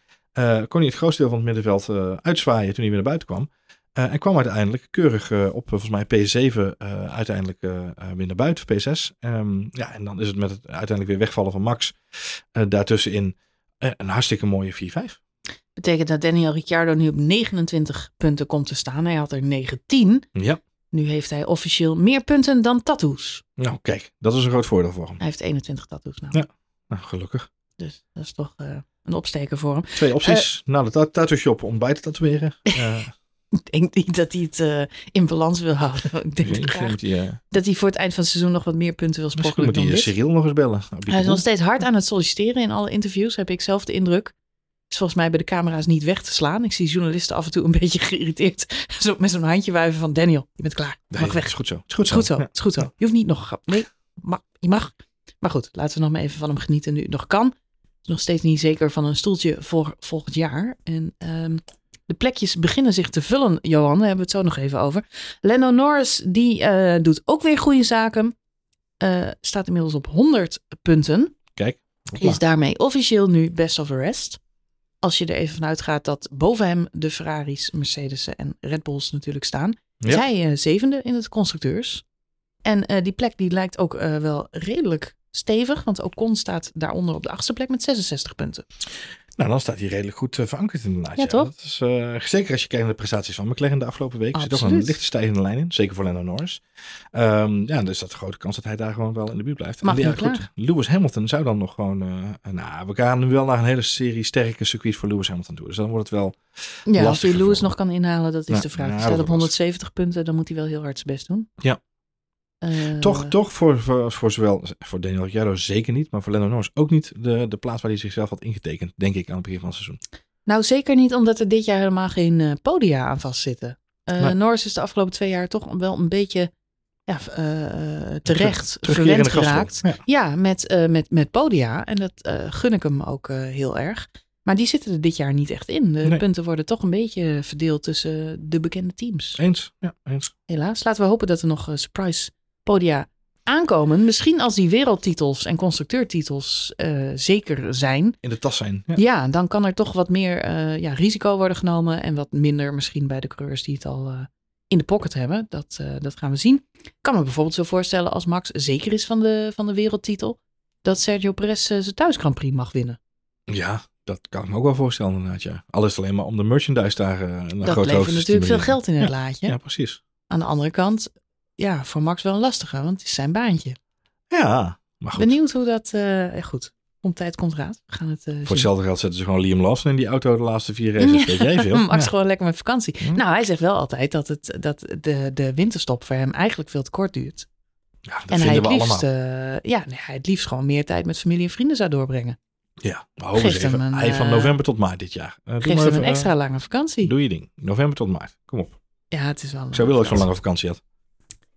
kon hij het grootste deel van het middenveld uitzwaaien toen hij weer naar buiten kwam. en kwam uiteindelijk keurig op volgens mij P7 uiteindelijk weer naar buiten, P6. Ehm, ja, en dan is het met het uiteindelijk weer wegvallen van Max daartussenin een hartstikke mooie 4-5. Betekent dat Daniel Ricciardo nu op 29 punten komt te staan. Hij had er 19. Ja. Nu heeft hij officieel meer punten dan tattoos. Nou, kijk, dat is een groot voordeel voor hem. Hij heeft 21 tattoos nou. Ja, nou, gelukkig. Dus dat is toch uh, een opsteker voor hem. Twee opties. Uh, nou, de tattoo shop om bij te tatoeëren. Uh, ik denk niet dat hij het uh, in balans wil houden. Ik denk Misschien graag uh, dat hij voor het eind van het seizoen nog wat meer punten wil Misschien sprokkelen moet dan hij. Cyril nog eens bellen. Hij is nog steeds hard aan het solliciteren in alle interviews, heb ik zelf de indruk. Is volgens mij bij de camera's niet weg te slaan. Ik zie journalisten af en toe een beetje geïrriteerd. Zo met zo'n handje wuiven van Daniel, je bent klaar. Je mag weg. Het is goed zo. Het is goed zo. is goed zo. Ja. Het is goed zo. Je hoeft niet nog. Nee, ma- je mag. Maar goed, laten we nog maar even van hem genieten nu het nog kan. Nog steeds niet zeker van een stoeltje voor volgend jaar. En ehm, de plekjes beginnen zich te vullen, Johan. Daar hebben we het zo nog even over. Lando Norris, die eh, doet ook weer goede zaken. Eh, staat inmiddels op 100 punten. Kijk. hopla. Is daarmee officieel nu best of the rest. Als je er even vanuit gaat dat boven hem de Ferraris, Mercedes'en en Red Bulls natuurlijk staan. Is Ja. hij eh, zevende in het constructeurs. En die plek die lijkt ook wel redelijk stevig. Want Ocon staat daaronder op de achtste plek met 66 punten. Nou, dan staat hij redelijk goed eh, verankerd inderdaad. Ja, toch? Dat is, eh, zeker als je kijkt naar de prestaties van McLaren de afgelopen week. Er zit toch een Absoluut. lichte stijgende lijn in. Zeker voor Lando Norris. Ehm, ja, dus dat is een grote kans dat hij daar gewoon wel in de buurt blijft. Mag En ja, klaar. Lewis Hamilton zou dan nog gewoon... eh, nou, we gaan nu wel naar een hele serie sterke circuits voor Lewis Hamilton toe. Dus dan wordt het wel... Ja, als hij Lewis nog kan inhalen, dat is de vraag. Hij staat op wordt 170 punten, dan moet hij wel heel hard zijn best doen. Ja. Eh, toch, toch voor, voor, voor zowel voor Daniel Ricciardo zeker niet, maar voor Lando Norris ook niet de, de plaats waar hij zichzelf had ingetekend, denk ik, aan het begin van het seizoen. Nou, zeker niet omdat er dit jaar helemaal geen eh, podia aan vastzitten. Nee. Norris is de afgelopen twee jaar toch wel een beetje ja, terecht Terugkerende verwend geraakt. Ja. Ja, met, met, met podia. En dat gun ik hem ook heel erg. Maar die zitten er dit jaar niet echt in. De Nee. punten worden toch een beetje verdeeld tussen de bekende teams. Eens? Ja, eens. Helaas. Laten we hopen dat er nog surprise podia aankomen. Misschien als die wereldtitels en constructeurtitels eh, zeker zijn. In de tas zijn. Ja. Ja, dan kan er toch wat meer eh, ja, risico worden genomen. En wat minder misschien bij de coureurs die het al eh, in de pocket hebben. Dat, dat gaan we zien. Ik kan me bijvoorbeeld zo voorstellen als Max zeker is van de, van de wereldtitel. Dat Sergio Perez zijn thuis Grand Prix mag winnen. Ja, dat kan ik me ook wel voorstellen inderdaad, ja. Al is het alleen maar om de merchandise daar eh, een dat levert natuurlijk veel geld in het Ja, laadje. Ja, precies. Aan de andere kant, ja, voor Max wel een lastige. Want het is zijn baantje. Ja, maar goed. Benieuwd hoe dat... eh goed, komt tijd, komt raad. We gaan het eh, Voor hetzelfde geld zetten ze gewoon Liam Lawson in die auto de laatste vier races. Weet jij veel? Max Ja. gewoon lekker met vakantie. Ja. Nou, hij zegt wel altijd dat, het, dat de, de winterstop voor hem eigenlijk veel te kort duurt. Ja, dat en hij vinden het, we liefst, allemaal. eh, ja, nee, hij het liefst gewoon meer tijd met familie en vrienden zou doorbrengen. Ja, maar eens hem even. een, Hij van november tot maart dit jaar. Geeft hem even, een extra lange vakantie. doe je ding. November tot maart. Kom op. Ja, het is wel een Ik zou willen dat ik zo'n lange lange vakantie had.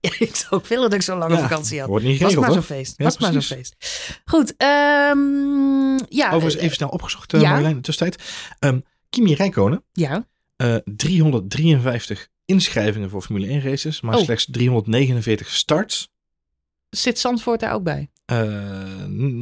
ik zou ook willen dat ik zo'n lange Ja, vakantie had. Wordt niet Was geregeld, maar zo'n feest. Ja, Was maar zo'n feest. Goed, ehm, ja. Overigens eh, even snel opgezocht, uh, ja. Marjolein, in de tussentijd. Ehm, Kimi Räikkönen, Ja, eh 353 inschrijvingen voor Formule 1 races, maar Oh. slechts 349 starts. zit Zandvoort daar ook bij? Eh,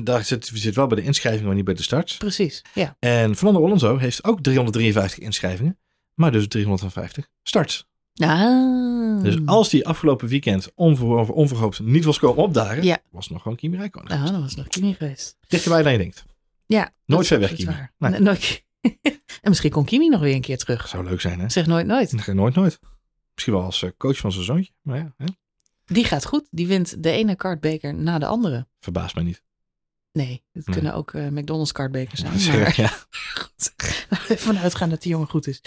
daar zit, zit wel bij de inschrijvingen, maar niet bij de starts. Precies, ja. En Fernando Alonso heeft ook 353 inschrijvingen, maar dus 350 starts. Ah. Dus als die afgelopen weekend onver, onverhoopt niet was komen opdagen, Ja. was het nog gewoon Kimi Räikkönen. Nou, dat was nog Kimi geweest. Dichterbij dan je denkt. Ja. Nooit ver weg, Kimi. Nee. Nooit. en misschien komt Kimi nog weer een keer terug. Zou leuk zijn, hè? Zeg nooit nooit. Nooit, nooit. Misschien wel als eh, coach van zijn zoontje. Maar ja, hè? Die gaat goed. Die wint de ene kartbeker na de andere. verbaast mij niet. Nee, het Nee. kunnen ook eh, McDonald's kartbekers zijn. Maar ja. goed, laten we ervan uitgaan dat die jongen goed is.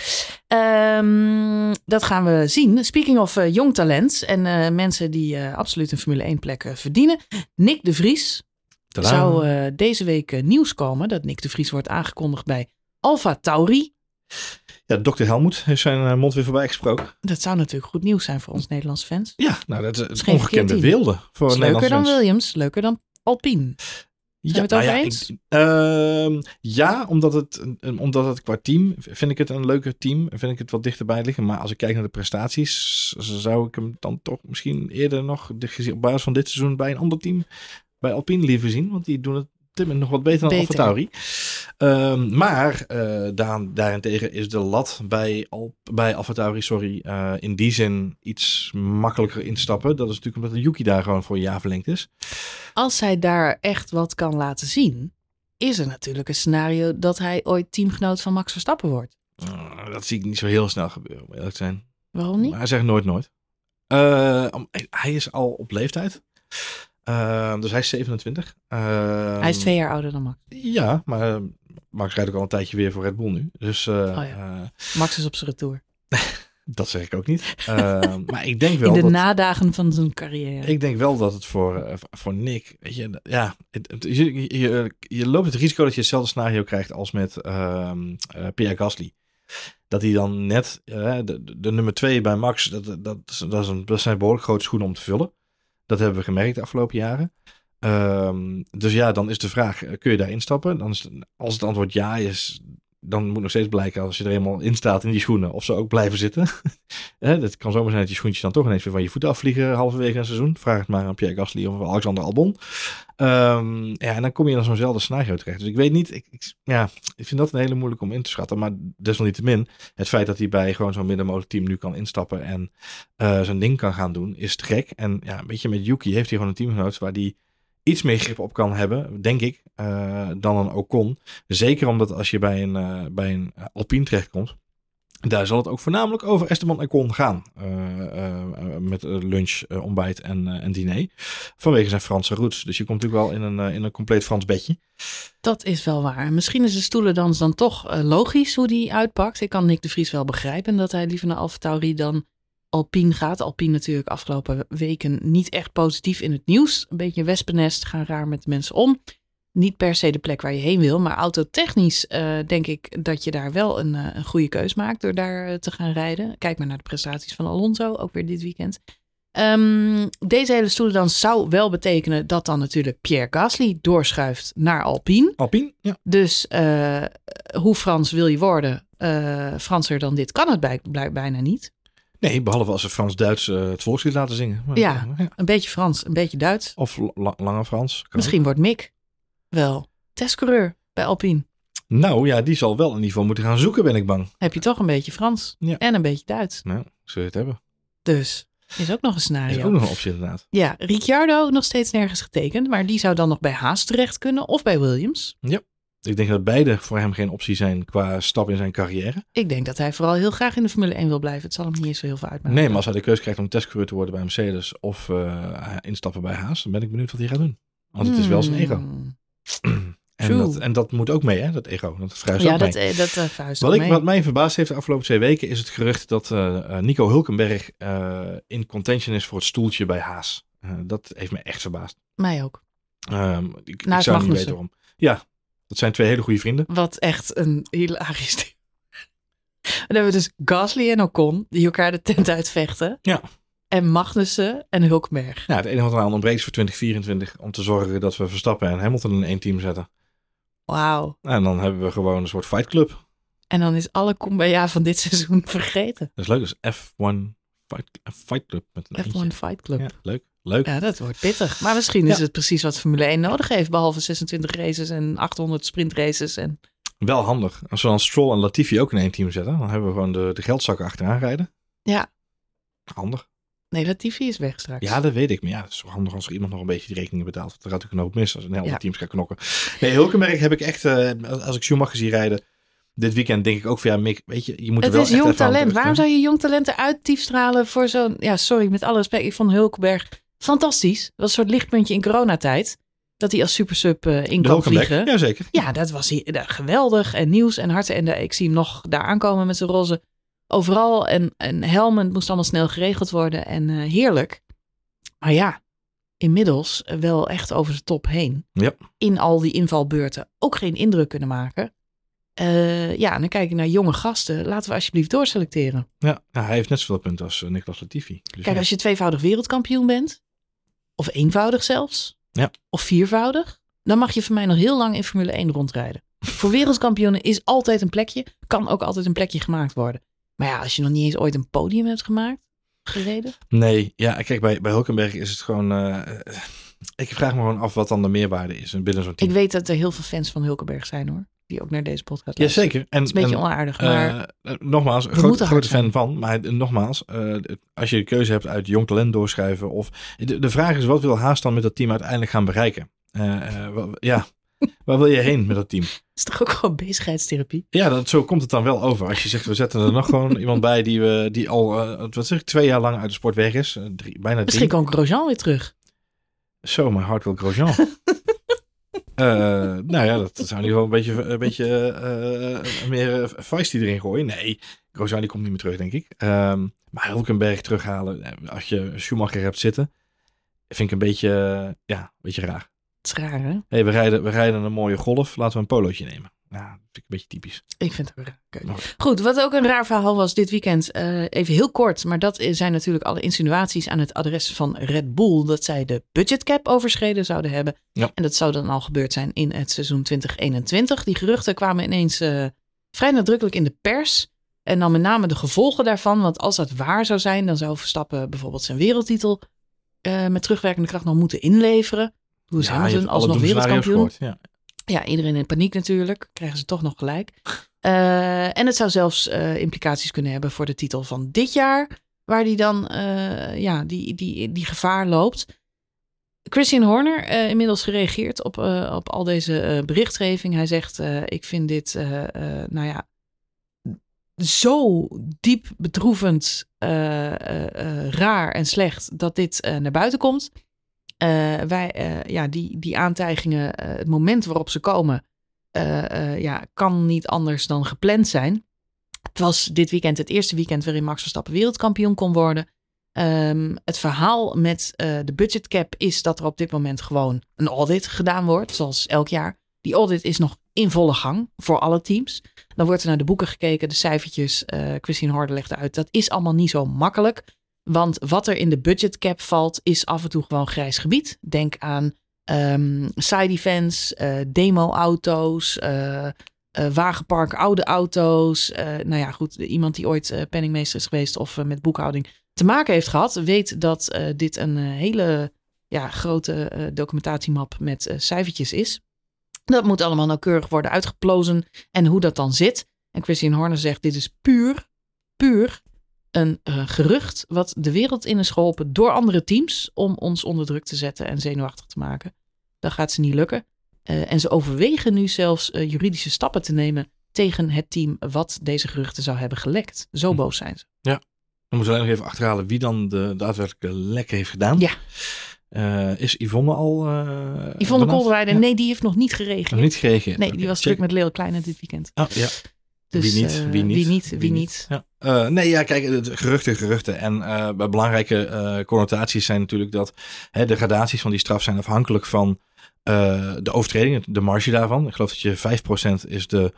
Ehm, dat gaan we zien. Speaking of eh, jong talent en eh, mensen die eh, absoluut een Formule 1 plek verdienen. Nick de Vries Tadaa. zou deze week nieuws komen. Dat Nick de Vries wordt aangekondigd bij Alfa Tauri. Ja, dokter Helmoet heeft zijn mond weer voorbij gesproken. Dat zou natuurlijk goed nieuws zijn voor ons Nederlandse fans. Ja, nou, dat is ongekende wilde voor Is leuker Nederlandse dan fans. Williams, leuker dan Alpine. Ja, het over ja, eens? ik- ehm, ja, omdat het, omdat het qua team, vind ik het een leuker team. Vind ik het wat dichterbij liggen. Maar als ik kijk naar de prestaties, zou ik hem dan toch misschien eerder nog, op basis van dit seizoen, bij een ander team, bij Alpine liever zien. Want die doen het moment nog wat beter dan. AlphaTauri. Ehm, maar uh, daarentegen is de lat bij, Al bij AlphaTauri sorry, uh, in die zin iets makkelijker instappen. Dat is natuurlijk omdat de Yuki daar gewoon voor een jaar verlengd is. Als hij daar echt wat kan laten zien, is er natuurlijk een scenario dat hij ooit teamgenoot van Max Verstappen wordt. Uh, dat zie ik niet zo heel snel gebeuren, moet eerlijk zijn. Waarom niet? Maar hij zegt nooit nooit. hij is al op leeftijd. Uh, dus hij is 27. Uh, hij is twee jaar ouder dan Max. Ja, maar Max rijdt ook al een tijdje weer voor Red Bull nu. Dus, uh, oh ja. Max is op zijn retour. dat zeg ik ook niet. maar ik denk wel. In de dat, nadagen van zijn carrière. Ik denk wel dat het voor, voor Nick. Weet je, ja, het, het, je, je, je, loopt het risico dat je hetzelfde scenario krijgt als met Pierre Gasly. Dat hij dan net de, de, nummer twee bij Max, dat, dat, dat, is een, dat zijn behoorlijk grote schoenen om te vullen. Dat hebben we gemerkt de afgelopen jaren. Um, dus ja, dan is de vraag, eh, kun je daar instappen? Dan is als het antwoord ja is, dan moet nog steeds blijken als je er eenmaal in staat in die schoenen, of ze ook blijven zitten. Het kan zomaar zijn dat je schoentjes dan toch ineens weer van je voeten afvliegen halverwege een seizoen. Vraag het maar aan Pierre Gasly of Alexander Albon. Um, ja, en dan kom je in zo'nzelfde scenario terecht. Dus ik weet niet, ik, ja, ik vind dat een hele moeilijk om in te schatten. Maar desalniettemin, het feit dat hij bij gewoon zo'n middenmotorteam nu kan instappen en uh, zijn ding kan gaan doen, is te gek. En ja, een beetje met Yuki heeft hij gewoon een teamgenoot waar die iets meer grip op kan hebben, denk ik, uh, dan een Ocon. Zeker omdat als je bij een, uh, bij een Alpine terechtkomt, daar zal het ook voornamelijk over Esteban Ocon gaan. Uh, met lunch, ontbijt en, en diner. Vanwege zijn Franse roots. Dus je komt natuurlijk wel in een, in een compleet Frans bedje. Dat is wel waar. Misschien is de stoelendans dan toch logisch hoe die uitpakt. Ik kan Nick de Vries wel begrijpen dat hij liever naar Alfa Tauri dan Alpine gaat. Alpine natuurlijk afgelopen weken niet echt positief in het nieuws. Een beetje wespennest, gaan raar met mensen om. Niet per se de plek waar je heen wil, maar autotechnisch uh, denk ik dat je daar wel een, uh, een goede keus maakt door daar uh, te gaan rijden. Kijk maar naar de prestaties van Alonso, ook weer dit weekend. Um, deze hele stoelen dan zou wel betekenen dat dan natuurlijk Pierre Gasly doorschuift naar Alpine. Alpine, ja. Dus hoe Frans wil je worden? Franser dan dit kan het bij, bij, bijna niet. Nee, behalve als ze Frans-Duits uh, het volkslied laten zingen. Maar, ja, ja, een beetje Frans, een beetje Duits. Of la lange Frans. Misschien ook. wordt Mick wel testcoureur bij Alpine. Nou ja, die zal wel een niveau moeten gaan zoeken, ben ik bang. Heb je toch een beetje Frans ja. en een beetje Duits. Nou, zul je het hebben. Dus, is ook nog een scenario. Is ook nog een optie inderdaad. Ja, Ricciardo nog steeds nergens getekend, maar die zou dan nog bij Haas terecht kunnen of bij Williams. Ja. Ik denk dat beide voor hem geen optie zijn qua stap in zijn carrière. Ik denk dat hij vooral heel graag in de Formule 1 wil blijven. Het zal hem niet eens zo heel veel uitmaken. Nee, maar als hij de keuze krijgt om testcoureur te worden bij Mercedes of uh, instappen bij Haas, dan ben ik benieuwd wat hij gaat doen. Want het is wel zijn ego. En, dat, en dat moet ook mee, hè, dat ego. Dat verhuist ja, ook dat, mee. dat uh, verhuist wat, ik, mee. wat mij verbaasd heeft de afgelopen twee weken is het gerucht dat uh, Nico Hulkenberg in contention is voor het stoeltje bij Haas. dat heeft me echt verbaasd. Mij ook. Um, ik, ik zou niet weten waarom. Ja, dat zijn twee hele goede vrienden. Wat echt een hilarisch ding. Dan hebben we dus Gasly en Ocon, die elkaar de tent uitvechten. Ja. En Magnussen en Hulkenberg. Ja, het enige wat eraan ontbreekt voor 2024 om te zorgen dat we Verstappen en Hamilton in één team zetten. Wauw. En dan hebben we gewoon een soort fight club. En dan is alle kumbaya van dit seizoen vergeten. Dat is leuk, dat is F1 Fight, Fight Club. Met een F1 eentje. Fight Club. Ja, leuk. Leuk. Ja, dat wordt pittig. Maar misschien is het precies wat Formule 1 nodig heeft. Behalve 26 races en 800 sprintraces. En... Wel handig. Als we dan Stroll en Latifi ook in één team zetten, dan hebben we gewoon de, de geldzakken achteraan rijden. Ja. Handig. Nee, Latifi is weg straks. Ja, dat weet ik. Maar ja, het is handig als er iemand nog een beetje die rekeningen betaalt. Er gaat natuurlijk een hoop mis als een hele ja. teams gaat knokken. Nee, Hulkenberg heb ik echt, uh, als ik Schumacher zie rijden, dit weekend denk ik ook van ja, Mick, weet je, je moet het er wel is jong talent. Waarom zou je jong talent eruit stralen voor zo'n, ja, sorry, met alle respect, ik vond Hulkenberg fantastisch. Dat was een soort lichtpuntje in coronatijd. Dat hij als supersub uh, in kan vliegen. Jazeker. Ja, dat was hij, uh, geweldig. En nieuws en harten. En ik zie hem nog daar aankomen met zijn roze overal. En, en helmen moest allemaal snel geregeld worden. En heerlijk. Maar ja, inmiddels wel echt over de top heen. Ja. In al die invalbeurten ook geen indruk kunnen maken. Uh, ja, en dan kijk ik naar jonge gasten. Laten we alsjeblieft doorselecteren. Ja, nou, hij heeft net zoveel punten als uh, Niklas Latifi. Dus kijk, ja. als je tweevoudig wereldkampioen bent, of eenvoudig zelfs, ja. of viervoudig, dan mag je voor mij nog heel lang in Formule 1 rondrijden. voor wereldkampioenen is altijd een plekje, kan ook altijd een plekje gemaakt worden. Maar ja, als je nog niet eens ooit een podium hebt gemaakt, gereden. Nee, ja, kijk, bij, bij Hulkenberg is het gewoon... Uh, ik vraag me gewoon af wat dan de meerwaarde is binnen zo'n team. Ik weet dat er heel veel fans van Hulkenberg zijn hoor. die ook naar deze podcast luistert. Jazeker. En, het is een beetje onaardig, maar... Uh, nogmaals, groot, grote fan van. Maar nogmaals, uh, als je de keuze hebt uit jong talent doorschrijven... of de, de vraag is, wat wil Haas dan met dat team uiteindelijk gaan bereiken? ja, Waar wil je heen met dat team? Is toch ook gewoon bezigheidstherapie? Ja, dat, zo komt het dan wel over. Als je zegt, we zetten er nog gewoon iemand bij die, we, die al, uh, wat zeg ik, twee jaar lang uit de sport weg is. Uh, drie, bijna Misschien kan Grosjean weer terug. Zo, mijn hart wil Grosjean. uh, nou ja, dat zou in ieder geval een beetje, een beetje meer feisty erin gooien. Nee, Grosjean die komt niet meer terug, denk ik. Um, maar Hulkenberg terughalen, als je Schumacher hebt zitten, vind ik een beetje, ja, een beetje raar. Het is raar, hè? hey, we, rijden, we rijden een mooie golf. Laten we een polootje nemen. Ja, dat vind ik een beetje typisch. Ik vind het ook raar. Goed, wat ook een raar verhaal was dit weekend. Uh, even heel kort, maar dat zijn natuurlijk alle insinuaties aan het adres van Red Bull. Dat zij de budgetcap overschreden zouden hebben. Ja. En dat zou dan al gebeurd zijn in het seizoen 2021. Die geruchten kwamen ineens uh, vrij nadrukkelijk in de pers. En dan met name de gevolgen daarvan. Want als dat waar zou zijn, dan zou Verstappen bijvoorbeeld zijn wereldtitel uh, met terugwerkende kracht nog moeten inleveren. Lewis ja, Hamilton alsnog wereldkampioen. ja. ja, iedereen in paniek natuurlijk. Krijgen ze toch nog gelijk. Uh, en het zou zelfs uh, implicaties kunnen hebben voor de titel van dit jaar. Waar die dan uh, ja, die, die, die gevaar loopt. Christian Horner inmiddels gereageerd op, op al deze berichtgeving. Hij zegt, ik vind dit, nou ja, zo diep bedroevend, raar en slecht dat dit naar buiten komt. Uh, wij, uh, ja, die, die aantijgingen, uh, het moment waarop ze komen, ja, kan niet anders dan gepland zijn. Het was dit weekend het eerste weekend waarin Max Verstappen wereldkampioen kon worden. Um, het verhaal met de budgetcap is dat er op dit moment gewoon een audit gedaan wordt, zoals elk jaar. Die audit is nog in volle gang voor alle teams. Dan wordt er naar de boeken gekeken, de cijfertjes. Christine Horder legde uit. Dat is allemaal niet zo makkelijk. Want wat er in de budgetcap valt, is af en toe gewoon grijs gebied. Denk aan um, side events, uh, demo-auto's, uh, uh, wagenpark, oude auto's. nou ja, goed, iemand die ooit penningmeester is geweest of met boekhouding te maken heeft gehad, weet dat dit een hele ja, grote documentatiemap met cijfertjes is. Dat moet allemaal nauwkeurig worden uitgeplozen en hoe dat dan zit. En Christian Horner zegt: dit is puur, puur een uh, gerucht wat de wereld in is geholpen door andere teams om ons onder druk te zetten en zenuwachtig te maken. Dat gaat ze niet lukken. Uh, en ze overwegen nu zelfs uh, juridische stappen te nemen tegen het team wat deze geruchten zou hebben gelekt. Zo hm. boos zijn ze. Ja, we moeten alleen nog even achterhalen wie dan de daadwerkelijke lek heeft gedaan. Ja. is Yvonne al. Yvonne Kolderweide, nee, die heeft nog niet gereageerd. Nog niet gereageerd. Nee, die was druk met Leo Kleine dit weekend. Oh ja. Dus, wie, niet, wie niet? Wie niet? Wie niet? Ja. Uh, nee, ja, kijk, geruchten, geruchten. En uh, belangrijke uh, connotaties zijn natuurlijk dat hè, de gradaties van die straf zijn afhankelijk van de overtreding, de marge daarvan. Ik geloof dat je 5% is de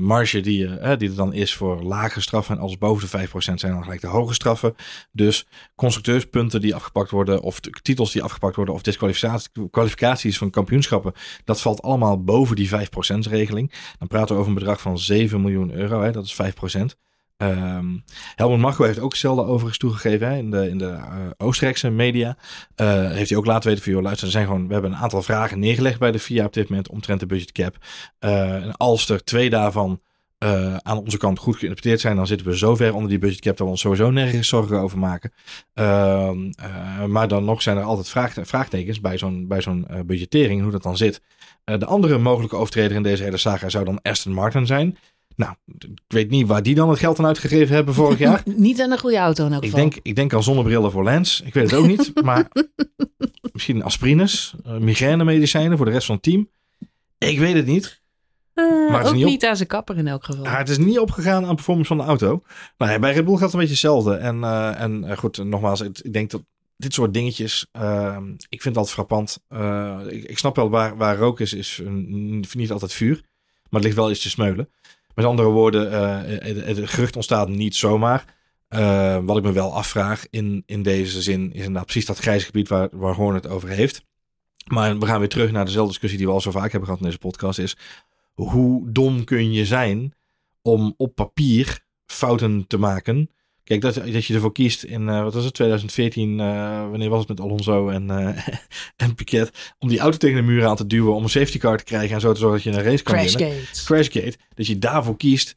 marge die, die er dan is voor lage straffen. En alles boven de 5% zijn dan gelijk de hoge straffen. Dus constructeurspunten die afgepakt worden, of titels die afgepakt worden, of disqualificaties van kampioenschappen, dat valt allemaal boven die 5% regeling. Dan praten we over een bedrag van 7 miljoen euro, hè, dat is 5%. Um, Helmut Marko heeft ook zelden overigens toegegeven hè, in de, in de uh, Oostenrijkse media. Uh, heeft hij ook laten weten van, joh, luister, er zijn gewoon, we hebben een aantal vragen neergelegd bij de FIA op dit moment omtrent de budgetcap. Uh, en als er twee daarvan aan onze kant goed geïnterpreteerd zijn, dan zitten we zo ver onder die budgetcap dat we ons sowieso nergens zorgen over maken. Ehm, maar dan nog zijn er altijd vraag, vraagtekens bij zo'n bij zo'n budgettering, hoe dat dan zit. de andere mogelijke overtreder in deze hele saga zou dan Aston Martin zijn. Nou, ik weet niet waar die dan het geld aan uitgegeven hebben vorig jaar. niet aan een goede auto in elk geval. Ik denk, ik denk aan zonnebrillen voor Lens. Ik weet het ook niet. maar misschien aspirines, uh, migrainemedicijnen voor de rest van het team. Ik weet het niet. Uh, maar het ook niet, niet aan zijn kapper in elk geval. Het is niet opgegaan aan performance van de auto. Nou ja, bij Red Bull gaat het een beetje hetzelfde. En, uh, en goed, nogmaals, ik denk dat dit soort dingetjes, ehm, ik vind altijd frappant. Ik, ik, snap wel waar, waar rook is, is niet altijd vuur. Maar het ligt wel eens te smeulen. Met andere woorden, uh, het, gerucht ontstaat niet zomaar. Uh, wat ik me wel afvraag in, in deze zin is inderdaad precies dat grijze gebied waar, waar Horn het over heeft. Maar we gaan weer terug naar dezelfde discussie die we al zo vaak hebben gehad in deze podcast. Is hoe dom kun je zijn om op papier fouten te maken? Kijk, dat, dat je ervoor kiest in, uh, wat was het, 2014, uh, wanneer was het met Alonso en, uh, en Piquet, om die auto tegen de muur aan te duwen, om een safety car te krijgen en zo te zorgen dat je een race kan Crashgate. winnen. Crashgate. Dat je daarvoor kiest.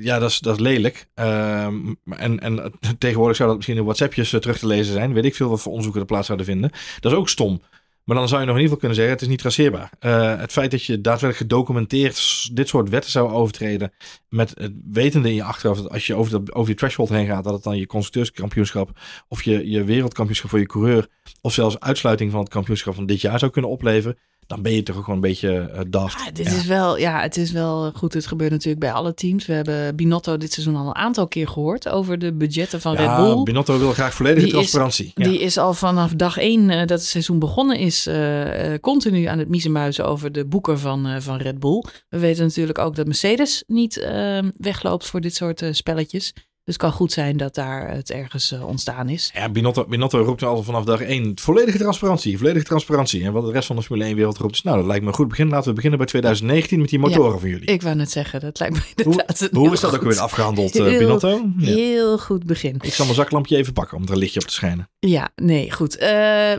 ja, dat is, dat is lelijk. Ehm, en, en tegenwoordig zou dat misschien in WhatsAppjes terug te lezen zijn. Weet ik veel wat voor onderzoeken er plaats zouden vinden. Dat is ook stom. Maar dan zou je nog in ieder geval kunnen zeggen, het is niet traceerbaar. Uh, het feit dat je daadwerkelijk gedocumenteerd dit soort wetten zou overtreden, met het wetende in je achterhoofd dat als je over, de, over die threshold heen gaat, dat het dan je constructeurskampioenschap of je, je wereldkampioenschap voor je coureur, of zelfs uitsluiting van het kampioenschap van dit jaar zou kunnen opleveren dan ben je toch ook gewoon een beetje uh, daft. Ja, dit Is wel, ja, het is wel goed. Het gebeurt natuurlijk bij alle teams. We hebben Binotto dit seizoen al een aantal keer gehoord over de budgetten van Red Bull. Binotto wil graag volledige transparantie. Die is al vanaf dag één uh, dat het seizoen begonnen is, uh, continu aan het miezenmuizen over de boeken van, van Red Bull. We weten natuurlijk ook dat Mercedes niet ehm, wegloopt voor dit soort spelletjes. Dus het kan goed zijn dat daar het ergens uh, ontstaan is. Ja, Binotto, Binotto roept al vanaf dag één volledige transparantie, volledige transparantie. En wat de rest van de Formule 1 wereld roept is, nou dat lijkt me een goed begin. Laten we beginnen bij 2019 met die motoren ja, van jullie. Ik wou net zeggen, dat lijkt me inderdaad Hoe, hoe is dat ook weer afgehandeld, uh, Binotto? Ja. Heel goed begin. Ik zal mijn zaklampje even pakken om er een lichtje op te schijnen. Ja, nee, goed. Uh,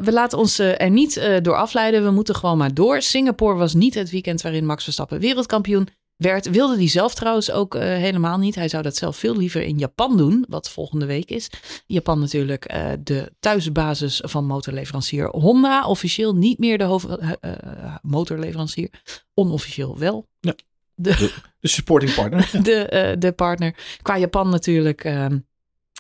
we laten ons er niet door afleiden. We moeten gewoon maar door. Singapore was niet het weekend waarin Max Verstappen wereldkampioen werd, wilde hij zelf trouwens ook uh, helemaal niet. Hij zou dat zelf veel liever in Japan doen, wat volgende week is. Japan natuurlijk uh, de thuisbasis van motorleverancier Honda. Officieel niet meer de hoofd, uh, motorleverancier, onofficieel wel. Ja, de, de, de supporting partner. de, de partner. Qua Japan natuurlijk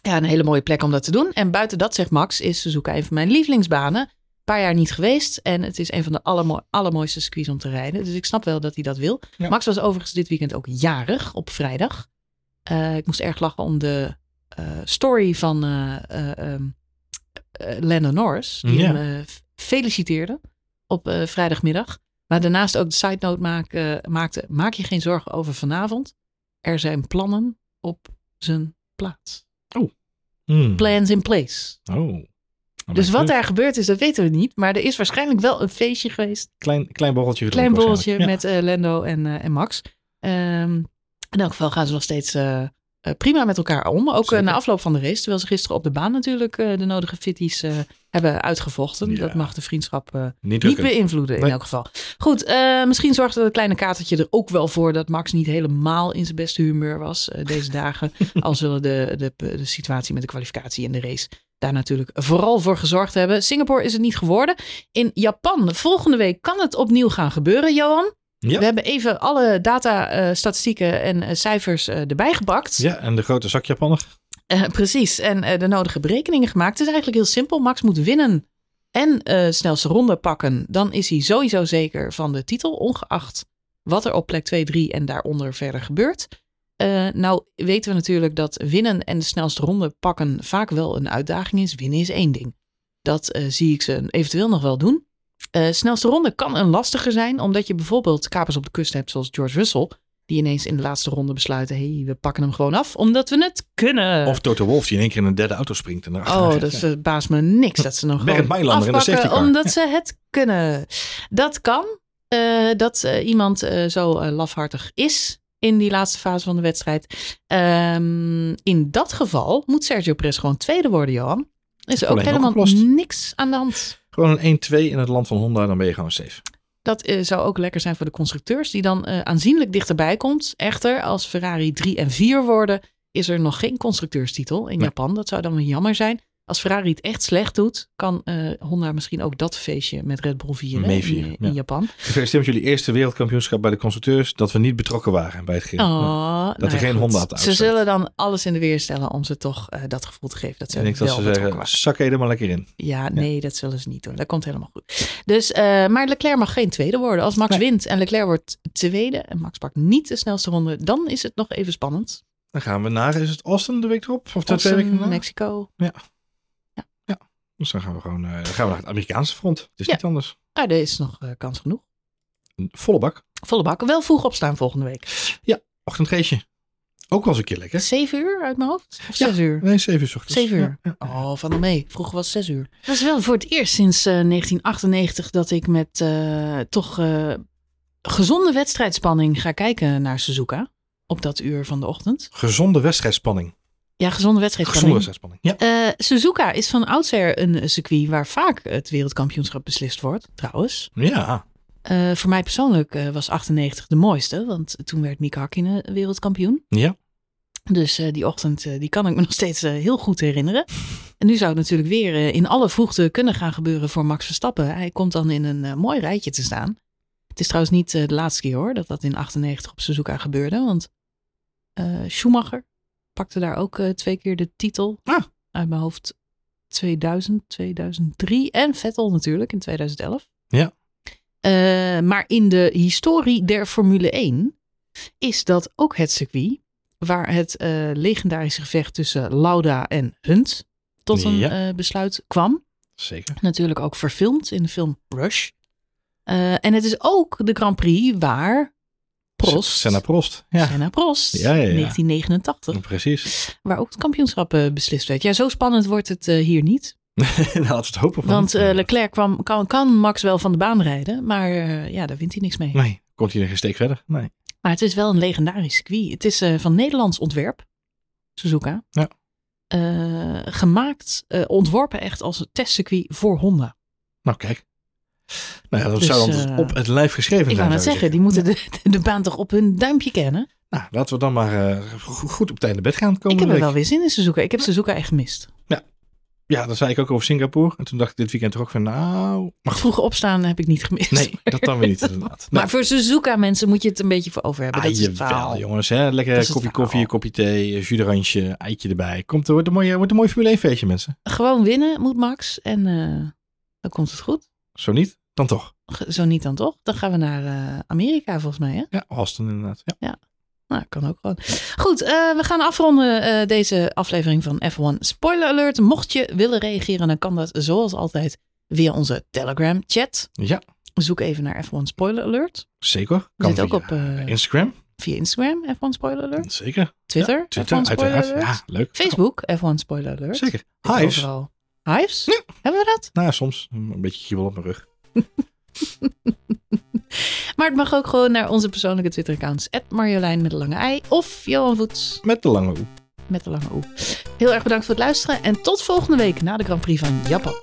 ja, een hele mooie plek om dat te doen. En buiten dat, zegt Max, is Suzuka een van mijn lievelingsbanen paar jaar niet geweest. En het is een van de allermo allermooiste circuits om te rijden. Dus ik snap wel dat hij dat wil. Max was overigens dit weekend ook jarig op vrijdag. Uh, ik moest erg lachen om de uh, story van uh, Lennon Norris. Die ja. hem feliciteerde op vrijdagmiddag. Maar daarnaast ook de side note maak, maakte. Maak je geen zorgen over vanavond. Er zijn plannen op zijn plaats. Oh. Mm. Plans in place. Oh. Dus wat daar gebeurd is, dat weten we niet. Maar er is waarschijnlijk wel een feestje geweest. Klein, klein borreltje. Klein borreltje met uh, Lendo en, uh, en Max. Um, in elk geval gaan ze nog steeds uh, prima met elkaar om. Ook na afloop van de race. Terwijl ze gisteren op de baan natuurlijk de nodige fitties hebben uitgevochten. Ja. Dat mag de vriendschap niet, niet beïnvloeden in elk geval. Goed, misschien zorgde dat kleine katertje er ook wel voor dat Max niet helemaal in zijn beste humeur was deze dagen. Al zullen de, de, de situatie met de kwalificatie en de race daar natuurlijk vooral voor gezorgd hebben. Singapore is het niet geworden. In Japan, volgende week kan het opnieuw gaan gebeuren, Johan. Ja. We hebben even alle data, uh, statistieken en uh, cijfers uh, erbij gepakt. Ja, en de grote zak Japaner. precies, en de nodige berekeningen gemaakt. Het is eigenlijk heel simpel. Max moet winnen en snelste ronde pakken. Dan is hij sowieso zeker van de titel, ongeacht wat er op plek 2, 3 en daaronder verder gebeurt. Uh, nou weten we natuurlijk dat winnen en de snelste ronde pakken vaak wel een uitdaging is. Winnen is één ding. Dat uh, zie ik ze eventueel nog wel doen. Uh, snelste ronde kan een lastiger zijn, omdat je bijvoorbeeld kapers op de kust hebt zoals George Russell. Die ineens in de laatste ronde besluiten, hé, hey, we pakken hem gewoon af, omdat we het kunnen. Of Toto Wolff die in één keer in een derde auto springt. En oh, dat verbaast me niks dat ze nog gewoon afpakken, omdat ze het kunnen. Dat kan, dat iemand zo lafhartig is in die laatste fase van de wedstrijd. Um, in dat geval moet Sergio Perez gewoon tweede worden, Johan. Is er ook helemaal niks aan de hand. Gewoon een 1-2 in het land van Honda, dan ben je gewoon safe. Dat uh, zou ook lekker zijn voor de constructeurs, die dan uh, aanzienlijk dichterbij komt. Echter, als Ferrari 3 en 4 worden, is er nog geen constructeurstitel in nee. Japan. Dat zou dan wel jammer zijn als Ferrari het echt slecht doet, kan uh, Honda misschien ook dat feestje met Red Bull vieren in, in ja. Japan. Gefeliciteerd met jullie eerste wereldkampioenschap bij de constructeurs. Dat we niet betrokken waren bij het geel. Oh, dat nou er geen goed. Honda had Ze zullen dan alles in de weer stellen om ze toch uh, dat gevoel te geven. Dat ze ik denk dat ze zeggen, zak er maar lekker in. Ja, nee, ja. dat zullen ze niet doen. Dat komt helemaal goed. Dus, uh, maar Leclerc mag geen tweede worden. Als Max nee. wint en Leclerc wordt tweede en Max pakt niet de snelste ronde, dan is het nog even spannend. Dan gaan we naar, is het Austin de week erop? Of Austin, twee weken? Mexico. Ja. Dus dan gaan we gewoon uh, gaan we naar het Amerikaanse front. Het is ja. niet anders. Ah, er is nog uh, kans genoeg. Volle bak. Volle bak. Wel vroeg opstaan volgende week. Ja, ochtendgeestje. Ook wel eens een keer lekker. Zeven uur uit mijn hoofd? Of zes ja, uur? Nee, zeven uur ochtends. Zeven uur. Ja, ja. Oh, van de mee. Vroeger was het zes uur. Dat is wel voor het eerst sinds uh, 1998 dat ik met uh, toch uh, gezonde wedstrijdspanning ga kijken naar Suzuka. Op dat uur van de ochtend. Gezonde wedstrijdspanning. Ja, gezonde wedstrijdspanning. Gezonde wedstrijdspanning, ja. Uh, Suzuka is van oudsher een circuit waar vaak het wereldkampioenschap beslist wordt, trouwens. Ja. Uh, voor mij persoonlijk uh, was 98 de mooiste, want toen werd Mika Hakkinen wereldkampioen. Ja. Dus die ochtend, die kan ik me nog steeds heel goed herinneren. En nu zou het natuurlijk weer in alle vroegte kunnen gaan gebeuren voor Max Verstappen. Hij komt dan in een mooi rijtje te staan. Het is trouwens niet de laatste keer hoor, dat dat in 98 op Suzuka gebeurde. Want Schumacher pakte daar ook twee keer de titel. Ah. Uit mijn hoofd 2000, 2003 en Vettel natuurlijk in 2011. Ja. Uh, maar in de historie der Formule 1 is dat ook het circuit waar het uh, legendarische gevecht tussen Lauda en Hunt tot een ja. besluit kwam. Zeker. Natuurlijk ook verfilmd in de film Rush. en het is ook de Grand Prix waar Prost. Senna Prost. Ja. Senna Prost. Ja, ja, ja. 1989. Precies. Waar ook het kampioenschap beslist werd. Ja, zo spannend wordt het hier niet. nou, laten we het hopen. Van Want uh, Leclerc kwam, kan, kan Max wel van de baan rijden, maar ja, daar wint hij niks mee. Nee, komt hij geen steek verder. Nee. Maar het is wel een legendarisch circuit. Het is van Nederlands ontwerp, Suzuka. Ja. gemaakt, ontworpen echt als een testcircuit voor Honda. Nou, kijk. Nou ja, dat dus, zou dan op het lijf geschreven zijn. Ik net zeggen, die moeten de, de baan toch op hun duimpje kennen? Nou, laten we dan maar goed op tijd naar bed gaan komen. Ik heb er wel weer zin in Suzuka. Ik heb Suzuka echt gemist. Ja, ja, dat zei ik ook over Singapore. En toen dacht ik dit weekend toch ook van, nou... Maar vroeg opstaan heb ik niet gemist. Nee, dat dan weer niet inderdaad. maar voor Suzuka mensen moet je het een beetje voor over hebben. Ah, dat is wel, jongens. Hè? Lekker koffie, koffie, kopje thee, jus eitje erbij. Komt, er wordt, een mooi, wordt een mooi Formule 1 feestje, mensen. Gewoon winnen moet Max. En uh, dan komt het goed. Zo niet, dan toch. Zo niet, dan toch. Dan gaan we naar uh, Amerika volgens mij, hè? Ja, Austin inderdaad. Ja. ja. Nou, kan ook gewoon. Goed, uh, we gaan afronden uh, deze aflevering van F1 Spoiler Alert. Mocht je willen reageren, dan kan dat zoals altijd via onze Telegram chat. Ja. Zoek even naar F1 Spoiler Alert. Zeker. Kan zit ook op Instagram. Via Instagram, F1 Spoiler Alert. Zeker. Twitter, ja, Twitter F1 Spoiler uiteraard. Alert. Ja, leuk. Facebook, F1 Spoiler Alert. Zeker. Hives. Overal. Hives? Ja. Hebben we dat? Nou, soms. Een beetje kriebel op mijn rug. Maar het mag ook gewoon naar onze persoonlijke Twitter-accounts. Marjolein met de lange ei of Johan Voets. Met de lange oe. Met de lange oe. Heel erg bedankt voor het luisteren en tot volgende week na de Grand Prix van Japan.